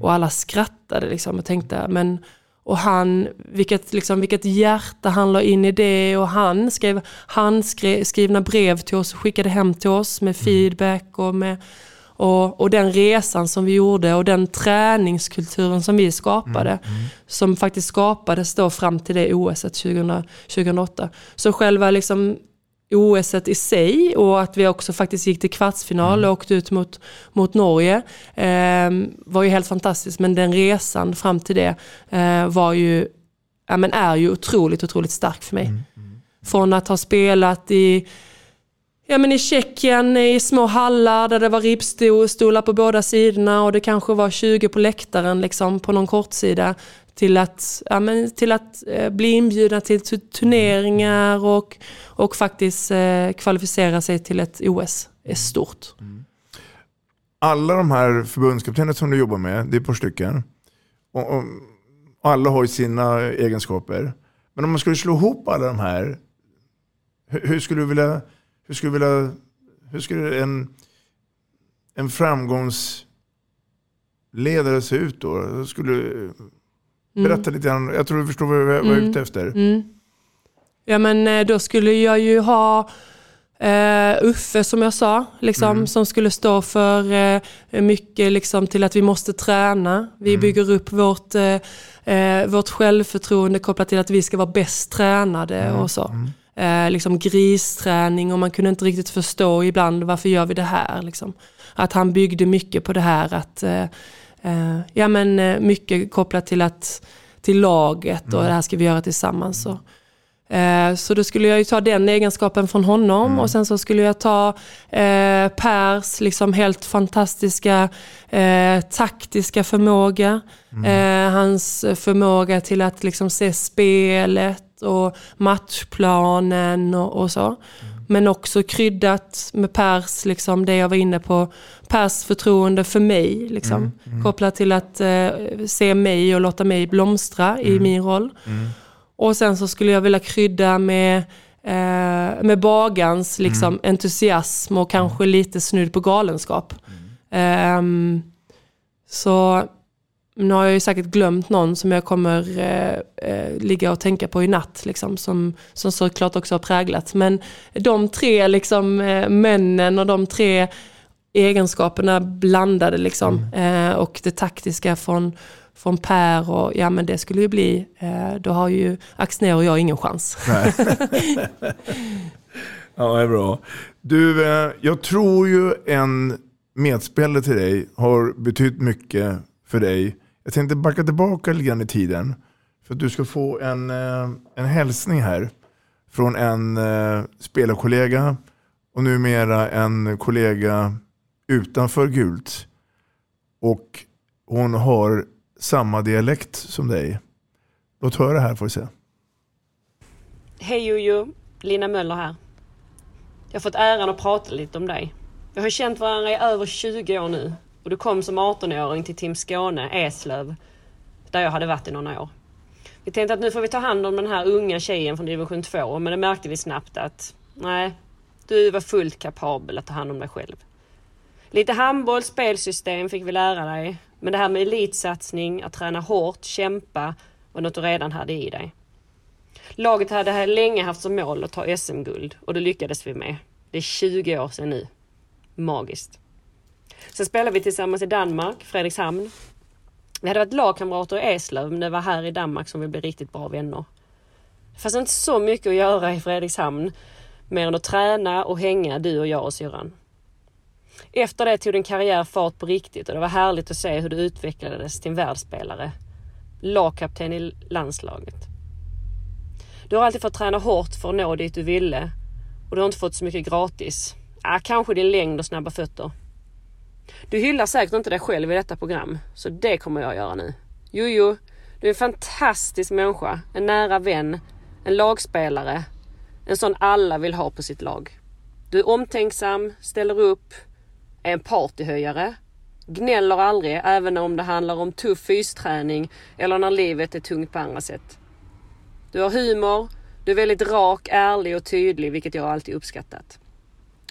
Och alla skrattade liksom och tänkte, men och han, vilket, liksom, vilket hjärta han la in i det och han skrev handskrivna brev till oss och skickade hem till oss med feedback och med och, och den resan som vi gjorde och den träningskulturen som vi skapade. Som faktiskt skapades då fram till det OS 2000, 2008. Så själva liksom OS i sig och att vi också faktiskt gick till kvartsfinal och åkte ut mot, mot Norge eh, var ju helt fantastiskt. Men den resan fram till det eh, var ju, ja, men är ju otroligt, otroligt stark för mig. Från att ha spelat i Ja men i Tjeckien i små hallar där det var ribbstolar på båda sidorna och det kanske var 20 på läktaren liksom på någon kortsida. Till att, ja, men till att eh, bli inbjudna till turneringar och, och faktiskt eh, kvalificera sig till ett OS är stort. Mm. Alla de här förbundskaptenerna som du jobbar med, det är ett par stycken. Och, och, och alla har ju sina egenskaper. Men om man skulle slå ihop alla de här, hur, hur skulle du vilja, hur skulle du vilja, hur skulle en, en framgångsledare se ut då? Skulle, berätta lite grann, jag tror du förstår vad jag är Mm. ute efter. Mm. Ja men eh, då skulle jag ju ha eh, Uffe som jag sa, liksom, som skulle stå för eh, mycket liksom, till att vi måste träna. Vi bygger upp vårt, eh, vårt självförtroende kopplat till att vi ska vara bäst tränade och så. Eh, liksom gristräning och man kunde inte riktigt förstå ibland varför gör vi det här. Liksom. Att han byggde mycket på det här att eh, eh, ja, men, eh, mycket kopplat till att till laget och det här ska vi göra tillsammans. Och, Eh, Så då skulle jag ju ta den egenskapen från honom och sen så skulle jag ta eh, Pers liksom helt fantastiska eh, taktiska förmåga. Eh, hans förmåga till att liksom se spelet och matchplanen och, och så. Men också kryddat med Pers, liksom det jag var inne på, Pers förtroende för mig. Liksom, Kopplat till att eh, se mig och låta mig blomstra i min roll. Och sen så skulle jag vilja krydda med, eh, med bagans liksom, entusiasm och kanske lite snudd på galenskap. Ehm, så nu har jag ju säkert glömt någon som jag kommer eh, eh, ligga och tänka på i natt, liksom, som, som såklart också har präglat. Men de tre liksom, eh, männen och de tre egenskaperna blandade liksom, eh, och det taktiska från, från Per och ja men det skulle ju bli, eh, då har ju Axnér och jag ingen chans. Ja, det är bra. Du, eh, jag tror ju en medspelare till dig har betytt mycket för dig. Jag tänkte backa tillbaka lite grann i tiden. För att du ska få en, eh, en hälsning här från en eh, spelarkollega och numera en kollega utanför gult. Och hon har samma dialekt som dig. Låt höra här får vi se. Hej Jojo, Lina Möller här. Jag har fått äran att prata lite om dig. Vi har känt varandra i över 20 år nu och du kom som 18-åring till Team Skåne, Eslöv, där jag hade varit i några år. Vi tänkte att nu får vi ta hand om den här unga tjejen från division 2 men det märkte vi snabbt att nej, du var fullt kapabel att ta hand om dig själv. Lite handboll, spelsystem fick vi lära dig men det här med elitsatsning, att träna hårt, kämpa var något du redan hade i dig. Laget hade länge haft som mål att ta SM-guld och det lyckades vi med. Det är 20 år sedan nu. Magiskt. Sen spelade vi tillsammans i Danmark, Fredrikshamn. Vi hade varit lagkamrater i Eslöv men det var här i Danmark som vi blev riktigt bra vänner. Det fanns inte så mycket att göra i Fredrikshamn mer än att träna och hänga du och jag och syrran. Efter det tog din karriär fart på riktigt och det var härligt att se hur du utvecklades till en världsspelare. Lagkapten i landslaget. Du har alltid fått träna hårt för att nå dit du ville och du har inte fått så mycket gratis. Ja, kanske din längd och snabba fötter. Du hyllar säkert inte dig själv i detta program, så det kommer jag göra nu. Jojo, du är en fantastisk människa, en nära vän, en lagspelare, en sån alla vill ha på sitt lag. Du är omtänksam, ställer upp, är en partyhöjare, gnäller aldrig även om det handlar om tuff fysträning eller när livet är tungt på andra sätt. Du har humor, du är väldigt rak, ärlig och tydlig vilket jag alltid uppskattat.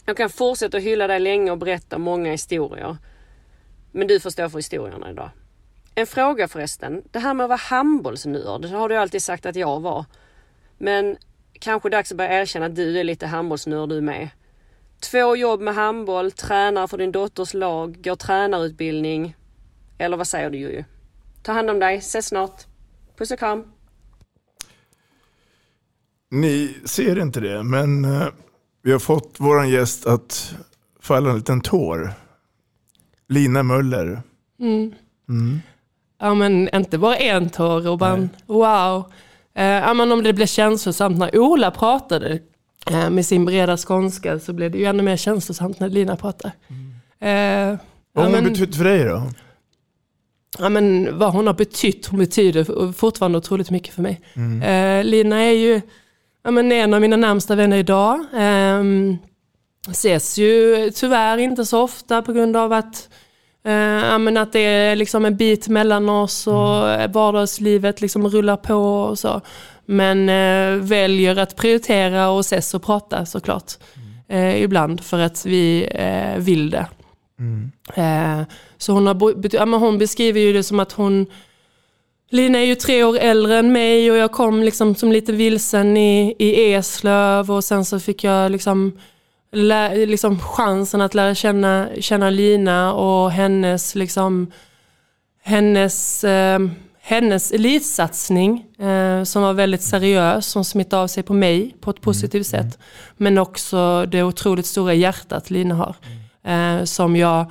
Jag kan fortsätta att hylla dig länge och berätta många historier. Men du får stå för historierna idag. En fråga förresten. Det här med att vara handbollsnörd, det har du alltid sagt att jag var. Men kanske dags att börja erkänna att du är lite handbollsnörd du med. Två jobb med handboll, tränar för din dotters lag, går tränarutbildning. Eller vad säger du ju? Ta hand om dig, ses snart. Puss och kram. Ni ser inte det, men eh, vi har fått vår gäst att falla en liten tår. Lina Möller. Mm. Mm. Ja men inte bara en tår Robban. Wow. Eh, ja, men om det blev känslosamt när Ola pratade eh, med sin breda skånska så blev det ju ännu mer känslosamt när Lina pratade. Eh, Vad har ja, hon men- betytt för dig då? ja, men vad hon har betytt, hon betyder fortfarande otroligt mycket för mig. Mm. Eh, Lina är ju ja, men en av mina närmsta vänner idag. Eh, ses ju tyvärr inte så ofta på grund av att, eh, men att det är liksom en bit mellan oss och vardagslivet liksom rullar på och så. Men eh, väljer att prioritera och ses och prata såklart. Eh, ibland för att vi eh, vill det. Eh, så hon, har, ja, men hon beskriver ju det som att hon Lina är ju tre år äldre än mig och jag kom liksom som lite vilsen i, i Eslöv och sen så fick jag liksom, lä, liksom chansen att lära känna, känna Lina och hennes, liksom, hennes, eh, hennes elitsatsning eh, som var väldigt seriös, som smittade av sig på mig på ett positivt sätt. Men också det otroligt stora hjärtat Lina har. Eh, som jag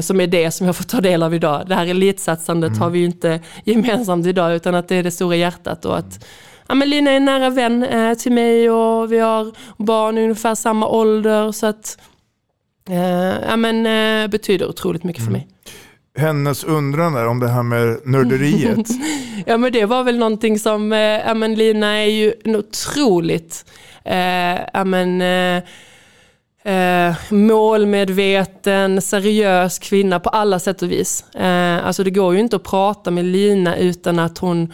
som är det som jag får ta del av idag. Det här elitsatsandet Mm. har vi ju inte gemensamt idag utan att det är det stora hjärtat och att ja, men Lina är en nära vän eh, till mig och vi har barn i ungefär samma ålder så att eh, ja, men, eh, betyder otroligt mycket Mm. för mig. Hennes undran där om det här med nörderiet. Ja men det var väl någonting som, eh, ja men Lina är ju en otroligt, eh, ja men, eh, målmedveten, seriös kvinna på alla sätt och vis. Eh, alltså det går ju inte att prata med Lina utan att hon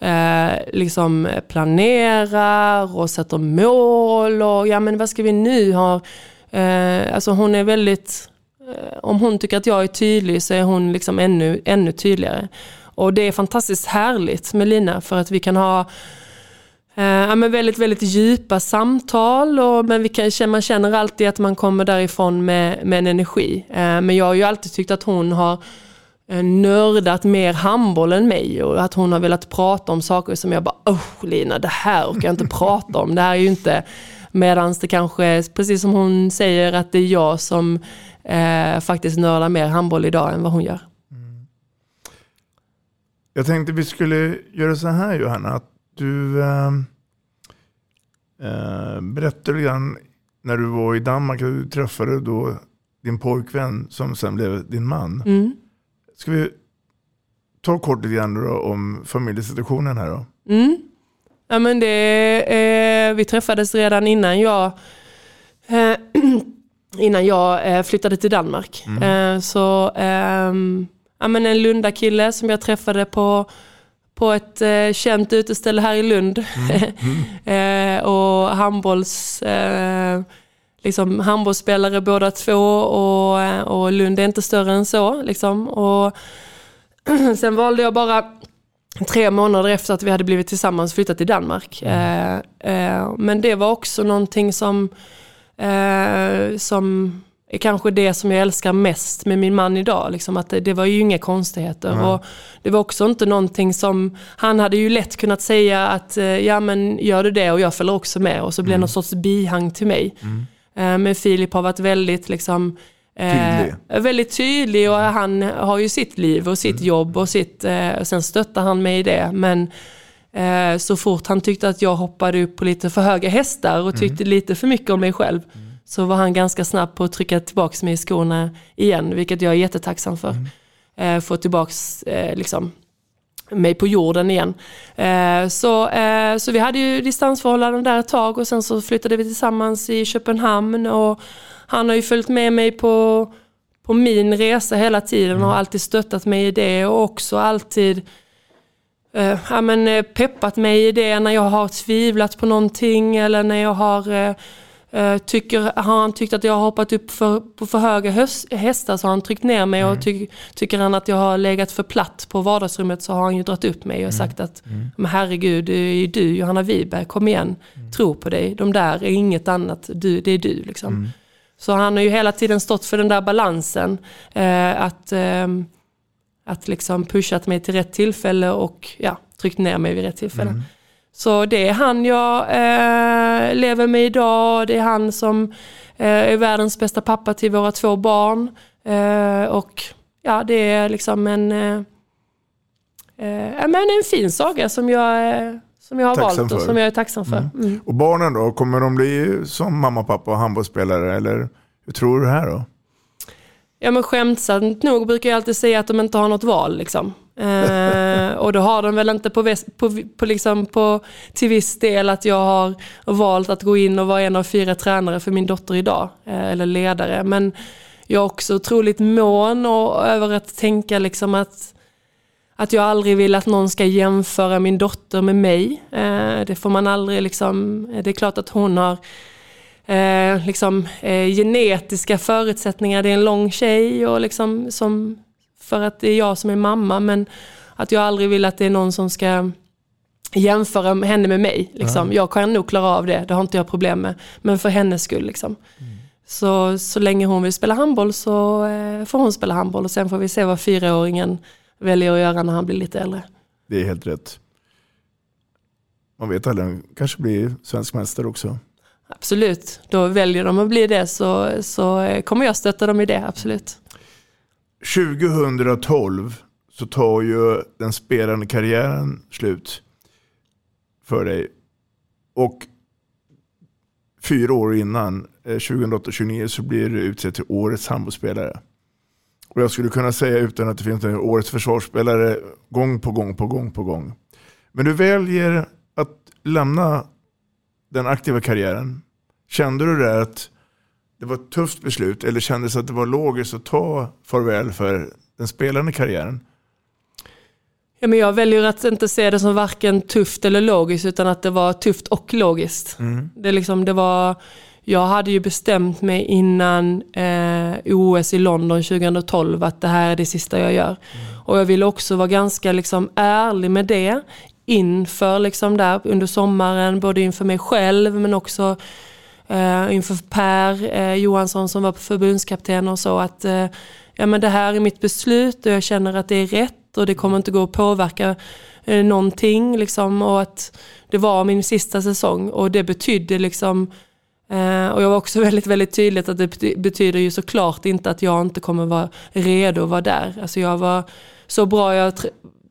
eh, liksom planerar och sätter mål och ja men vad ska vi nu ha? Eh, alltså hon är väldigt, eh, om hon tycker att jag är tydlig så är hon liksom ännu, ännu tydligare. Och det är fantastiskt härligt med Lina för att vi kan ha Eh, ja, men väldigt, väldigt djupa samtal och, men vi kan, man känner alltid att man kommer därifrån med, med en energi. Eh, men jag har ju alltid tyckt att hon har eh, nördat mer handboll än mig och att hon har velat prata om saker som jag bara, oh Lina, det här orkar jag inte prata om. Det här är ju inte, medans det kanske, precis som hon säger, att det är jag som eh, faktiskt nördar mer handboll idag än vad hon gör. Jag tänkte vi skulle göra så här Johanna. Att du eh, eh, berättade lite grann när du var i Danmark. Du träffade då din pojkvän som sen blev din man. Mm. Ska vi ta kort lite grann om familjesituationen här då? Mm. Ja, men det, eh, vi träffades redan innan jag, eh, innan jag eh, flyttade till Danmark. Eh, så ehm, ja, men en Lunda-kille som jag träffade på, på ett eh, känt uteställe här i Lund. eh, och handbolls, eh, liksom handbollsspelare båda två och, eh, och Lund är inte större än så. Liksom. Och sen valde jag bara tre månader efter att vi hade blivit tillsammans flyttat till Danmark. Eh, eh, men det var också någonting som, som är kanske det som jag älskar mest med min man idag. Liksom att det, det var ju inga konstigheter. Och det var också inte någonting som, han hade ju lätt kunnat säga att eh, ja men gör du det och jag följer också med och så blir det någon sorts bihang till mig. Eh, Men Filip har varit väldigt liksom, eh, Tydlig. väldigt tydlig och han har ju sitt liv och sitt jobb och sitt, eh, och sen stöttar han mig i det. Men eh, så fort han tyckte att jag hoppade upp på lite för höga hästar och tyckte lite för mycket om mig själv så var han ganska snabb på att trycka tillbaka mig i skorna igen, vilket jag är jättetacksam för. Eh, få tillbaka eh, liksom, mig på jorden igen. Eh, så, eh, så vi hade ju distansförhållanden där ett tag och sen så flyttade vi tillsammans i Köpenhamn och han har ju följt med mig på, på min resa hela tiden och har alltid stöttat mig i det och också alltid eh, ja, men, eh, peppat mig i det när jag har tvivlat på någonting eller när jag har eh, tycker, har han tyckt att jag har hoppat upp för, på för höga hästar så har han tryckt ner mig och ty, tycker han att jag har legat för platt på vardagsrummet så har han ju dragit upp mig och sagt att men herregud, det är ju du Johanna Wiberg, kom igen, tro på dig, de där är inget annat, du, det är du liksom. Så han har ju hela tiden stått för den där balansen. Eh, att, ehm, att liksom pushat mig till rätt tillfälle och ja, tryckt ner mig vid rätt tillfälle. Så det är han jag eh, lever med idag. Det är han som eh, är världens bästa pappa till våra två barn. Eh, och ja, det är liksom en, eh, eh, men en fin saga som jag, eh, som jag har Tacksam valt och för. som jag är tacksam för. Mm. Och barnen då, kommer de bli som mamma, pappa och handbollsspelare? Eller hur tror du det här då? Ja men skämtsamt nog brukar jag alltid säga att de inte har något val liksom. Eh, och då har de väl inte på, på, på, liksom på till viss del att jag har valt att gå in och vara en av fyra tränare för min dotter idag. Eh, eller ledare. Men jag är också otroligt mån och, över att tänka liksom att, att jag aldrig vill att någon ska jämföra min dotter med mig. Eh, det får man aldrig liksom, det är klart att hon har eh, liksom, eh, genetiska förutsättningar. Det är en lång tjej och liksom, som, för att det är jag som är mamma. Men att jag aldrig vill att det är någon som ska jämföra henne med mig. Liksom. Jag kan nog klara av det, det har inte jag problem med. Men för hennes skull. Liksom. Så, så länge hon vill spela handboll så eh, får hon spela handboll. Och sen får vi se vad fyraåringen väljer att göra när han blir lite äldre. Det är helt rätt. Man vet aldrig, han kanske blir svensk mästare också. Absolut, då väljer de att bli det så, så eh, kommer jag stötta dem i det, absolut. 2012 så tar ju den spelande karriären slut för dig. Och fyra år innan, eh, 2008-2029, så blir du utsedd till årets handbollsspelare. Och jag skulle kunna säga utan att det finns en årets försvarsspelare gång på gång på gång på gång. Men du väljer att lämna den aktiva karriären. Kände du det att det var ett tufft beslut eller kändes att det var logiskt att ta farväl för den spelande karriären? Ja, men jag väljer att inte se det som varken tufft eller logiskt utan att det var tufft och logiskt. Mm. Det, liksom, det var, jag hade ju bestämt mig innan eh, OS i London 2012 att det här är det sista jag gör. Och jag ville också vara ganska liksom, ärlig med det inför liksom, där under sommaren, både inför mig själv men också eh, inför Per eh, Johansson som var förbundskapten och så att eh, ja, men det här är mitt beslut och jag känner att det är rätt och det kommer inte gå att påverka eh, någonting. Liksom, och att det var min sista säsong och det betydde liksom eh, och jag var också väldigt, väldigt tydligt att det bety- betyder ju såklart inte att jag inte kommer vara redo att vara där. Alltså jag var så bra jag,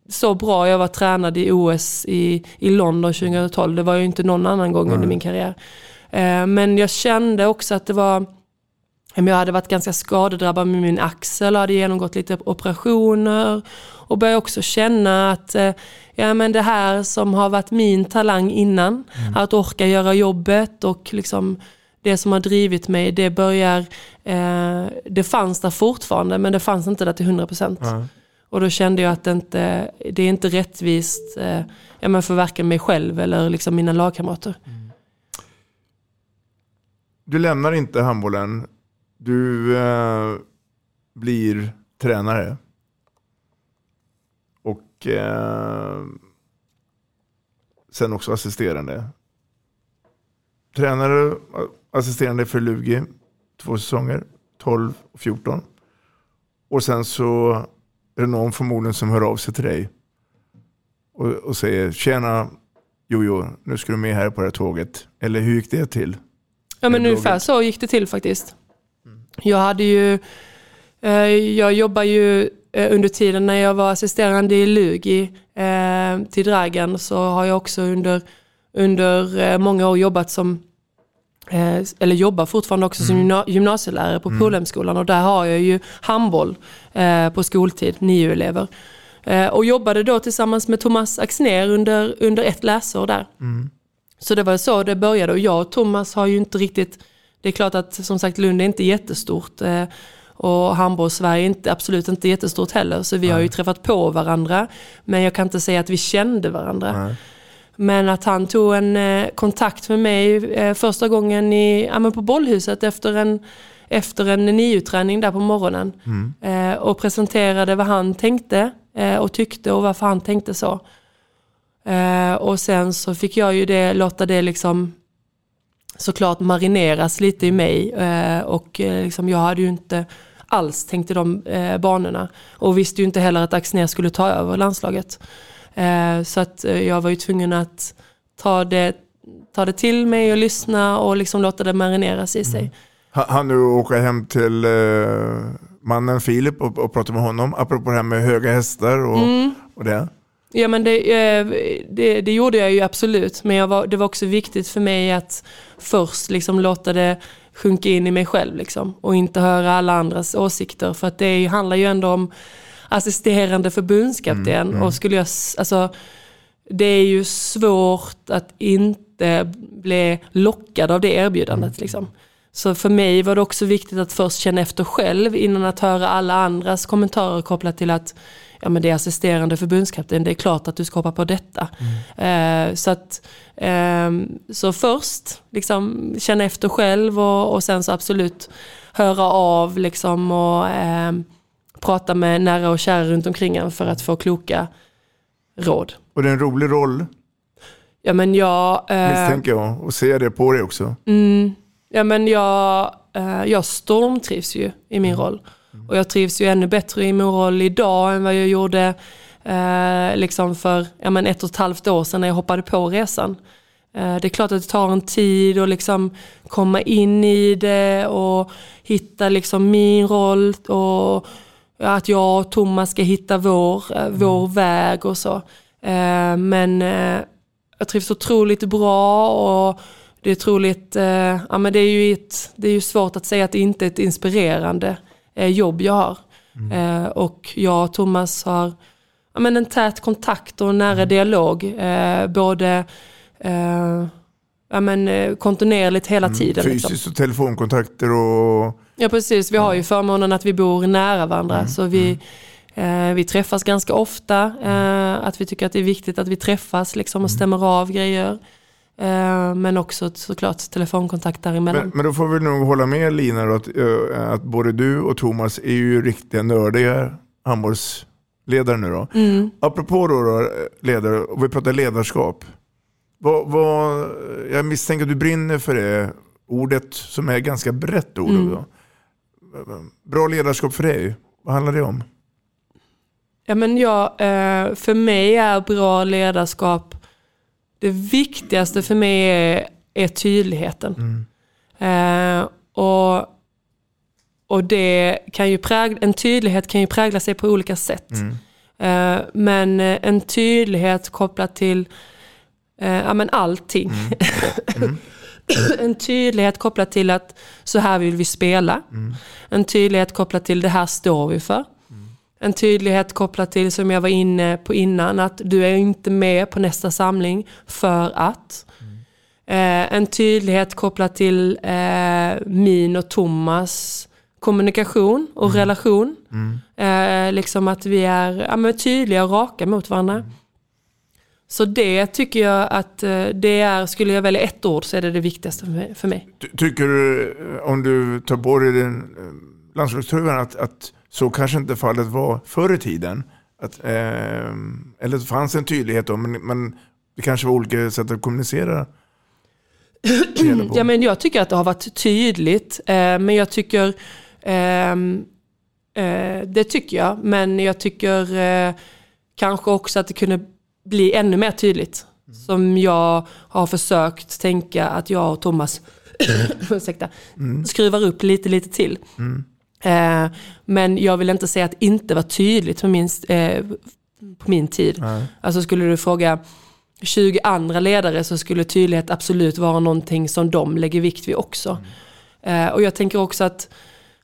så bra jag var tränad i OS i, i London 2012. Det var ju inte någon annan gång under min karriär. Eh, men jag kände också att det var jag hade varit ganska skadedrabbad med min axel och hade genomgått lite operationer. Och började också känna att eh, ja, men det här som har varit min talang innan, att orka göra jobbet och liksom det som har drivit mig, det börjar, eh, det fanns där fortfarande men det fanns inte där till 100%. Ja. Och då kände jag att det inte det är inte rättvist eh, ja, men för varken mig själv eller liksom mina lagkamrater. Du lämnar inte handbollen. Du eh, blir tränare. Och eh, sen också assisterande. Tränare, assisterande för Lugi, två säsonger, 12 och 14. Och sen så är det någon förmodligen som hör av sig till dig och, och säger tjena Jojo, nu ska du med här på det här tåget. Eller hur gick det till? Ja men ungefär så gick det till faktiskt. Jag hade ju, eh, jag jobbar ju eh, under tiden när jag var assisterande i Lugi eh, till Dragan så har jag också under, under många år jobbat som eller jobbar fortfarande också som gymna- gymnasielärare på Polhemskolan och där har jag ju handboll på skoltid, nio elever. Och jobbade då tillsammans med Thomas Axner under, under ett läsår där. Så det var så det började och jag och Thomas har ju inte riktigt, det är klart att som sagt Lund är inte jättestort eh, och handbolls-Sverige är inte, absolut inte jättestort heller så vi har ju träffat på varandra men jag kan inte säga att vi kände varandra. Men att han tog en eh, kontakt med mig eh, första gången i, ja, på bollhuset efter en, efter en NIU-träning där på morgonen. Eh, och presenterade vad han tänkte och tyckte och varför han tänkte så. Eh, och sen så fick jag ju det, låta det liksom såklart marineras lite i mig. Eh, och eh, liksom, jag hade ju inte alls tänkt i de eh, banorna. Och visste ju inte heller att Axnér skulle ta över landslaget. Eh, så att eh, jag var ju tvungen att ta det, ta det till mig och lyssna och liksom låta det marineras i sig. Ha- Han nu åka hem till eh, mannen Filip och, och prata med honom, apropå det här med höga hästar och, Mm. och det. Ja men det, eh, det, det gjorde jag ju absolut. Men var, det var också viktigt för mig att först liksom låta det sjunka in i mig själv. Liksom, och inte höra alla andras åsikter. För att det handlar ju ändå om assisterande förbundskapten. Och skulle jag, alltså, det är ju svårt att inte bli lockad av det erbjudandet. Liksom. Så för mig var det också viktigt att först känna efter själv innan att höra alla andras kommentarer kopplat till att ja, men det är assisterande förbundskapten, det är klart att du ska hoppa på detta. Eh, så, att, ehm, så först liksom, känna efter själv och, och sen så absolut höra av liksom, och ehm, prata med nära och kära runt omkring en för att få kloka råd. Och det är en rolig roll, Ja men jag... eh, misstänker jag, och ser det på dig också. Mm, ja men jag, eh, jag stormtrivs ju i min roll. Och jag trivs ju ännu bättre i min roll idag än vad jag gjorde eh, liksom för ja, men ett och ett halvt år sedan när jag hoppade på resan. Eh, det är klart att det tar en tid att liksom komma in i det och hitta liksom min roll och att jag och Thomas ska hitta vår, eh, vår väg och så. Eh, men eh, jag trivs otroligt bra och det är otroligt, eh, ja men det är ju ett, det är ju svårt att säga att det inte är ett inspirerande jobb jag har. Eh, och jag och Thomas har ja, men en tät kontakt och en nära dialog. Eh, både eh, ja, men, eh, kontinuerligt hela tiden. liksom. Fysiskt och telefonkontakter och... Ja precis, vi har ju förmånen att vi bor nära varandra. Så vi, eh, vi träffas ganska ofta. Eh, att vi tycker att det är viktigt att vi träffas liksom, och stämmer av grejer. Eh, men också såklart telefonkontakt däremellan. Men, men då får vi nog hålla med Lina att, eh, att både du och Thomas är ju riktiga nördiga handbollsledare nu då. Mm. Apropå då, då ledare, och vi pratar ledarskap. Vad, vad, jag misstänker att du brinner för det ordet som är ganska brett ord. Mm. Då. Bra ledarskap för dig, vad handlar det om? Ja, men jag, eh, för mig är bra ledarskap, det viktigaste för mig är, är tydligheten. Eh, och, och det kan ju prägla, en tydlighet kan ju prägla sig på olika sätt. Eh, men eh, en tydlighet kopplat till eh, ja, men allting. en tydlighet kopplat till att så här vill vi spela. En tydlighet kopplat till det här står vi för. En tydlighet kopplat till, som jag var inne på innan, att du är inte med på nästa samling för att. Eh, en tydlighet kopplat till eh, min och Thomas kommunikation och relation. Eh, liksom att vi är ja, tydliga och raka mot varandra. Så det tycker jag att det är, skulle jag välja ett ord så är det det viktigaste för mig. Ty- Tycker du, om du tar på dig den eh, landslagströjan, att, att så kanske inte fallet var förr i tiden? Att, eh, eller det fanns en tydlighet då, men, men det kanske var olika sätt att kommunicera? Ja, men jag tycker att det har varit tydligt, eh, men jag tycker, ehm, eh, det tycker jag, men jag tycker eh, kanske också att det kunde bli ännu mer tydligt. Som jag har försökt tänka att jag och Thomas ursäkta, skruvar upp lite, lite till. Eh, men jag vill inte säga att det inte var tydligt på min, eh, på min tid. Alltså skulle du fråga 20 andra ledare så skulle tydlighet absolut vara någonting som de lägger vikt vid också. Eh, och jag tänker också att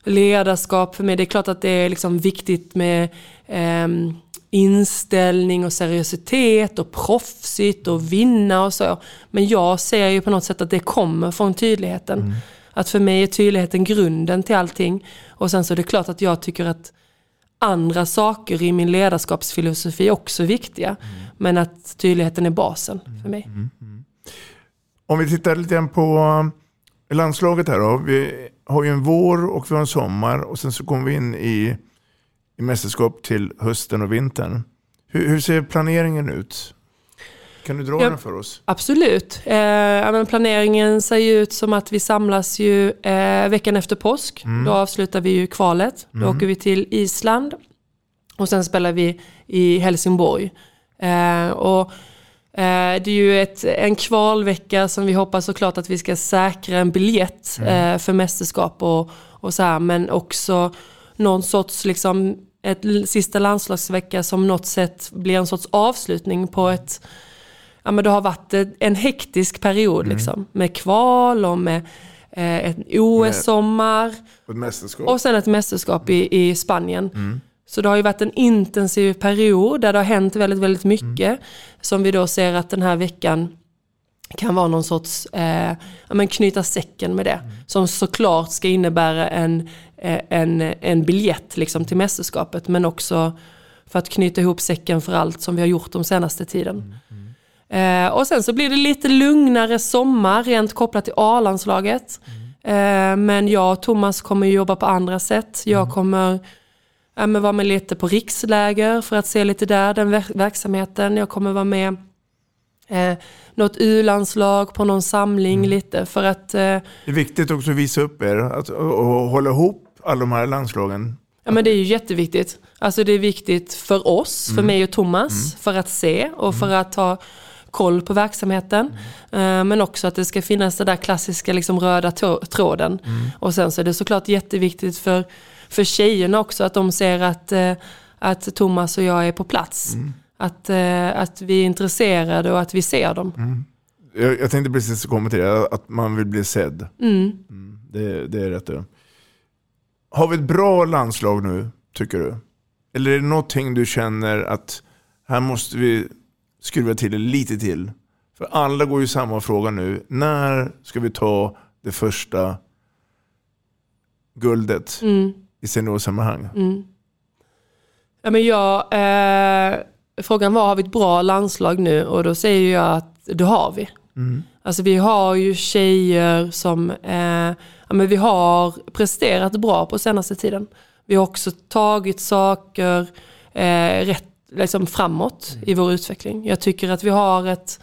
ledarskap för mig, det är klart att det är liksom viktigt med ehm, inställning och seriositet och proffsigt och vinna och så. Men jag ser ju på något sätt att det kommer från tydligheten. Att för mig är tydligheten grunden till allting. Och sen så är det klart att jag tycker att andra saker i min ledarskapsfilosofi är också viktiga. Men att tydligheten är basen för mig. Om vi tittar lite grann på eh, landslaget här då. Vi har ju en vår och vi har en sommar och sen så kommer vi in i, i mästerskap till hösten och vintern. Hur, hur ser planeringen ut? Kan du dra Ja. den för oss? Absolut. Eh, men planeringen ser ju ut som att vi samlas ju eh, veckan efter påsk. Då avslutar vi ju kvalet. Då åker vi till Island. Och sen spelar vi i Helsingborg. Eh, och eh, det är ju ett, en kvalvecka som vi hoppas såklart att vi ska säkra en biljett eh, för mästerskap och, och så här. Men också någon sorts liksom ett sista landslagsvecka som något sätt blir en sorts avslutning på ett ja, men det har varit ett- en hektisk period liksom, med kval och med eh, ett OS-sommar Och sen ett mästerskap i, i Spanien. Så det har ju varit en intensiv period där det har hänt väldigt, väldigt mycket. Som vi då ser att den här veckan kan vara någon sorts, eh, ja, men knyta säcken med det. Som såklart ska innebära en, eh, en, en biljett liksom, till mästerskapet. Men också för att knyta ihop säcken för allt som vi har gjort de senaste tiden. Eh, och sen så blir det lite lugnare sommar rent kopplat till A-landslaget. Eh, men jag och Thomas kommer jobba på andra sätt. Jag kommer ja, men vara med lite på riksläger för att se lite där, den ver- verksamheten. Jag kommer vara med eh, något U-landslag på någon samling lite för att eh, Det är viktigt också att visa upp er att, och, och hålla ihop alla de här landslagen. Ja men det är ju jätteviktigt. Alltså det är viktigt för oss, för mig och Thomas, för att se och för att ha koll på verksamheten. Eh, men också att det ska finnas den där klassiska liksom, röda tråden. Och sen så är det såklart jätteviktigt för, för tjejerna också att de ser att, eh, att Thomas och jag är på plats. Att, eh, att vi är intresserade och att vi ser dem. Jag, jag tänkte precis komma till det, att man vill bli sedd. Mm. Det, det är rätt det. Har vi ett bra landslag nu, tycker du? Eller är det någonting du känner att här måste vi skruva till det lite till? För alla går ju samma fråga nu. När ska vi ta det första guldet Mm. i seniorsammanhang? Mm. Ja, men jag, eh, frågan var, har vi ett bra landslag nu? Och då säger jag att det har vi. Mm. Alltså vi har ju tjejer som eh, ja, men vi har presterat bra på senaste tiden. Vi har också tagit saker eh, rätt liksom framåt i vår utveckling. Jag tycker att vi har ett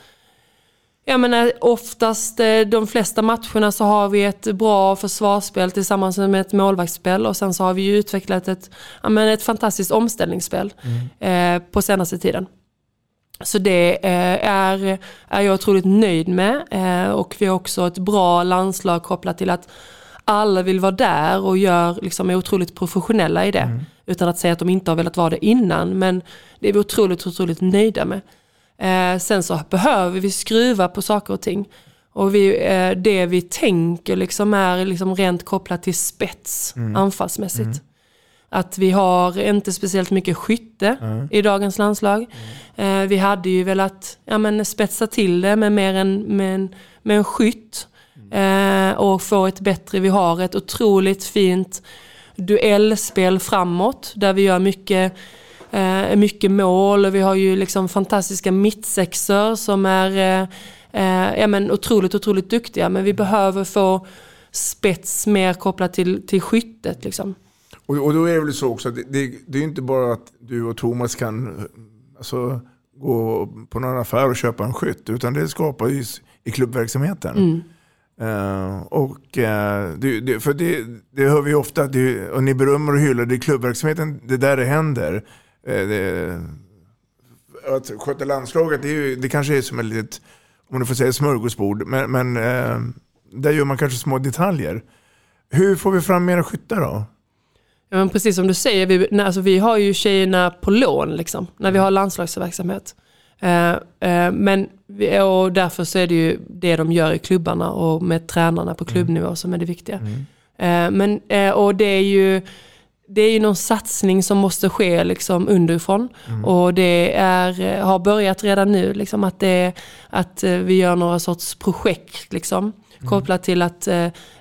jag menar, oftast eh, de flesta matcherna så har vi ett bra försvarsspel tillsammans med ett målvaktsspel och sen så har vi ju utvecklat ett, ja, men ett fantastiskt omställningsspel eh, på senaste tiden. Så det eh, är, är jag otroligt nöjd med eh, och vi har också ett bra landslag kopplat till att alla vill vara där och gör, liksom, är otroligt professionella i det. Utan att säga att de inte har velat vara det innan men det är vi otroligt, otroligt nöjda med. Eh, sen så behöver vi skruva på saker och ting. Och vi, eh, det vi tänker liksom är liksom rent kopplat till spets Mm. anfallsmässigt. Mm. Att vi har inte speciellt mycket skytte Mm. i dagens landslag. Eh, vi hade ju velat ja, men spetsa till det med mer en, med en, med en skytt. Eh, och få ett bättre, vi har ett otroligt fint duellspel framåt där vi gör mycket eh, mycket mål och vi har ju liksom fantastiska mittsexor som är eh, eh, ja, men otroligt, otroligt duktiga. Men vi behöver få spets mer kopplat till, till skyttet. Liksom. Och, och då är det väl så också, det, det, det är inte bara att du och Thomas kan alltså, gå på någon affär och köpa en skytt, utan det skapar ju i klubbverksamheten. Mm. Eh, och, eh, det, det, för det, det hör vi ofta, det, och ni berömmer och hyllar, det är klubbverksamheten, det är där det händer. Eh, det, att sköta landslaget, det, är ju, det kanske är som ett litet, om du får säga smörgåsbord, men, men där gör man kanske små detaljer. Hur får vi fram mera skyttar då? Ja, men precis som du säger, vi, alltså, vi har ju tjejerna på lån liksom, när vi har landslagsverksamhet. Eh, eh, men och därför så är det ju det de gör i klubbarna och med tränarna på klubbnivå som är det viktiga. Eh, men, och det är ju det är ju någon satsning som måste ske liksom underifrån. Och det är, har börjat redan nu, liksom att, det, att vi gör några sorts projekt liksom, kopplat till att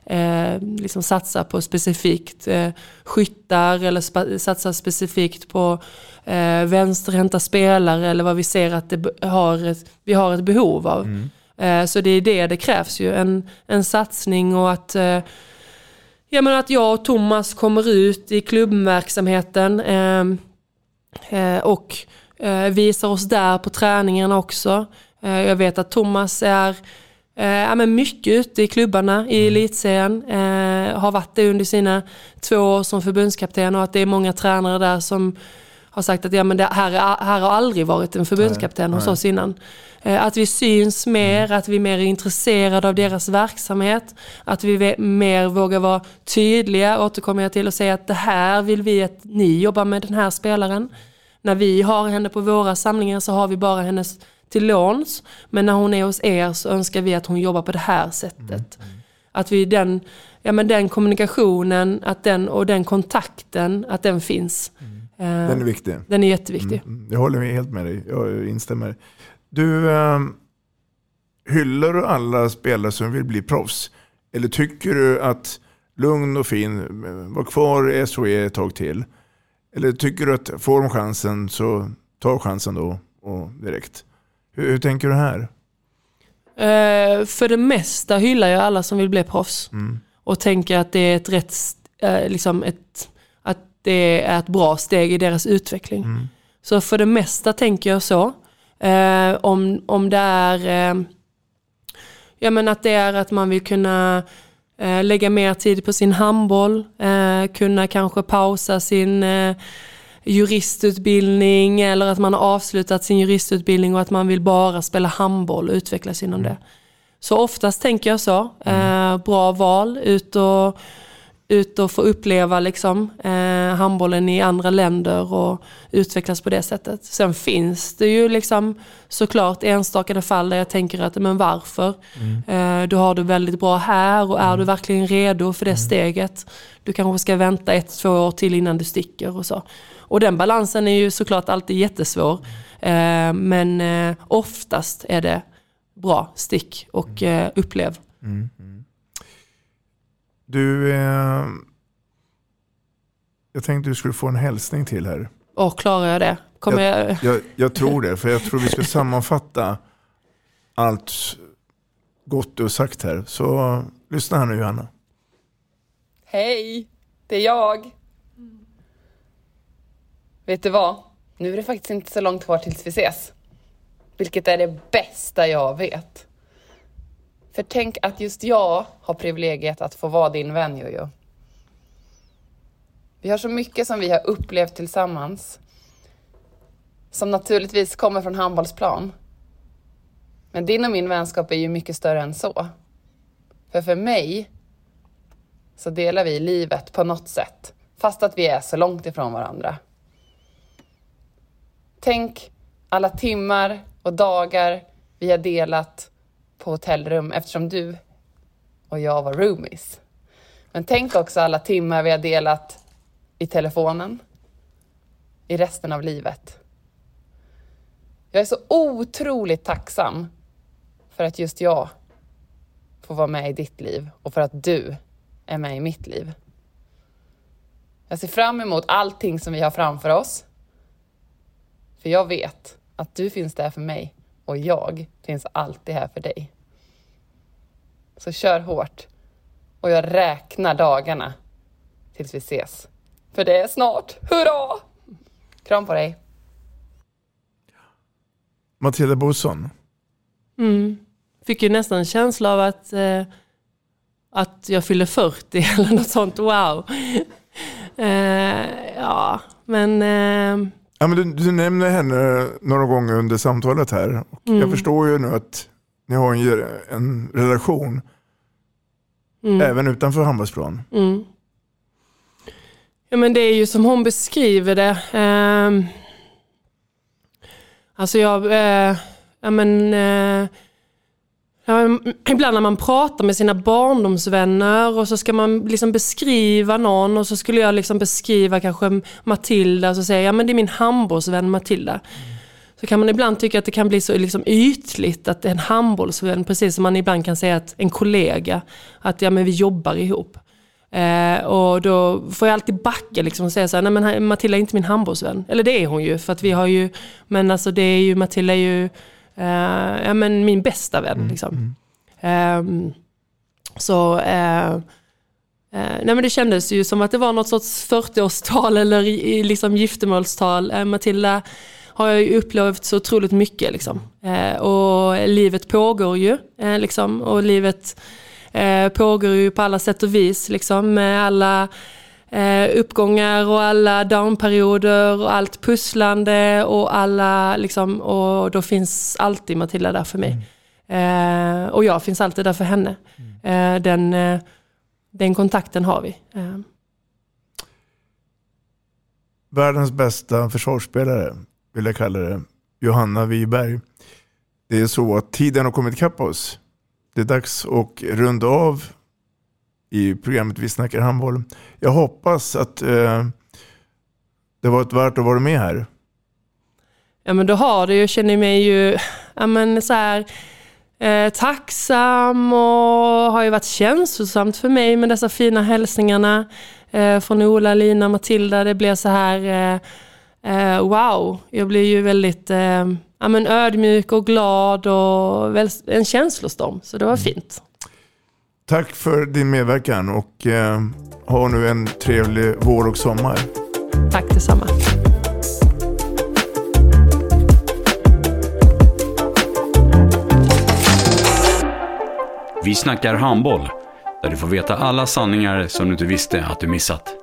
eh, liksom satsa på specifikt eh, skyttar eller spa, satsa specifikt på eh, vänsterhänta spelare eller vad vi ser att det har ett, vi har ett behov av. Eh, så det är det det krävs ju, en, en satsning och att eh, Ja, men att jag och Thomas kommer ut i klubbverksamheten eh, eh, och eh, visar oss där på träningarna också. Eh, jag vet att Thomas är eh, ja, men mycket ute i klubbarna i elitserien. Eh, har varit det under sina två år som förbundskapten och att det är många tränare där som har sagt att ja, men det här, är, här har aldrig varit en förbundskapten Nej, hos oss innan. Eh, Att vi syns mer, att vi är mer intresserade av deras verksamhet. Att vi mer vågar vara tydliga, återkommer jag till, och säga att det här vill vi att ni jobbar med den här spelaren. När vi har henne på våra samlingar så har vi bara hennes till låns. Men när hon är hos er så önskar vi att hon jobbar på det här sättet. Att vi den, ja, men den kommunikationen att den, och den kontakten, att den finns. Eh, Den är viktig. Den är jätteviktig. Mm, jag håller helt med dig. Jag instämmer. Du, eh, hyllar du alla spelare som vill bli proffs? Eller tycker du att lugn och fin, eh, var kvar i SHE ett tag till? Eller tycker du att får de chansen så ta chansen då och direkt? Hur, hur tänker du här? Eh, för det mesta hyllar jag alla som vill bli proffs. Mm. Och tänker att det är ett rätt, eh, liksom ett, det är ett bra steg i deras utveckling. Mm. Så för det mesta tänker jag så. Eh, om, om det är eh, ja, men att det är att man vill kunna eh, lägga mer tid på sin handboll, eh, kunna kanske pausa sin, eh, juristutbildning eller att man har avslutat sin juristutbildning och att man vill bara spela handboll och utvecklas inom det. Så oftast tänker jag så. Eh, bra val, ut och, ut och få uppleva liksom, handbollen i andra länder och utvecklas på det sättet. Sen finns det ju liksom såklart enstaka fall där jag tänker att, men varför? Eh, du har det väldigt bra här och är du verkligen redo för det steget? Du kanske ska vänta ett, två år till innan du sticker och så. Och den balansen är ju såklart alltid jättesvår. Eh, men eh, oftast är det bra, stick och eh, upplev. Mm. mm. Du, jag tänkte du skulle få en hälsning till här. Och klarar jag det? Kommer jag... Jag, jag, jag tror det, för jag tror vi ska sammanfatta allt gott du har sagt här. Så lyssna här nu Johanna. Hej, det är jag. Vet du vad? Nu är det faktiskt inte så långt kvar tills vi ses. Vilket är det bästa jag vet. För tänk att just jag har privilegiet att få vara din vän Jojo. Vi har så mycket som vi har upplevt tillsammans. Som naturligtvis kommer från handbollsplan. Men din och min vänskap är ju mycket större än så. För för mig så delar vi livet på något sätt. Fast att vi är så långt ifrån varandra. Tänk alla timmar och dagar vi har delat på hotellrum eftersom du och jag var roomies. Men tänk också alla timmar vi har delat i telefonen i resten av livet. Jag är så otroligt tacksam för att just jag får vara med i ditt liv och för att du är med i mitt liv. Jag ser fram emot allting som vi har framför oss. För jag vet att du finns där för mig och jag finns alltid här för dig. Så kör hårt och jag räknar dagarna tills vi ses. För det är snart. Hurra! Kram på dig. Matilda Bosson. Mm. Fick ju nästan en känsla av att, eh, att jag fyller 40 eller något sånt. Wow. eh, ja, men... Eh, Ja, men du, du nämner henne några gånger under samtalet här. Och Mm. Jag förstår ju nu att ni har en, en relation Mm. även utanför handbollsplan. Mm. Ja men det är ju som hon beskriver det. Eh, alltså jag, eh, ja men, eh, ja, ibland när man pratar med sina barndomsvänner och så ska man liksom beskriva någon och så skulle jag liksom beskriva kanske Matilda och så säger jag, ja men det är min handbollsvän Matilda. Så kan man ibland tycka att det kan bli så liksom ytligt att en handbollsvän, precis som man ibland kan säga att en kollega, att ja men vi jobbar ihop. Eh, och då får jag alltid backa liksom och säga så här, nej men Matilda är inte min handbollsvän. Eller det är hon ju, för att vi har ju, men alltså det är ju, Matilda är ju, eh, ja men min bästa vän liksom. Ehm, så, eh, eh, nej men det kändes ju som att det var något sorts 40-årstal eller liksom giftermålstal. Eh, Matilda har jag ju upplevt så otroligt mycket liksom. Eh, och livet pågår ju eh, liksom, och livet eh, pågår ju på alla sätt och vis liksom med alla eh, uppgångar och alla downperioder och allt pusslande och alla liksom, och då finns alltid Matilda där för mig. Eh, och jag finns alltid där för henne. Eh, den, eh, den kontakten har vi. Eh, Världens bästa försvarsspelare vill jag kalla det. Johanna Wiberg. Det är så att tiden har kommit ikapp oss. Det är dags att runda av i programmet Vi snackar handboll. Jag hoppas att eh, det varit värt att vara med här. Ja men då har det ju, jag känner mig ju ja, men så här, eh, tacksam och har ju varit känslosamt för mig med dessa fina hälsningarna eh, från Ola, Lina, Matilda. Det blir så här, eh, eh, wow, jag blir ju väldigt eh, ja, men ödmjuk och glad och väl, en känslostorm. Så det var fint. Tack för din medverkan och eh, ha nu en trevlig vår och sommar. Tack detsamma. Vi snackar handboll, där du får veta alla sanningar som du inte visste att du missat.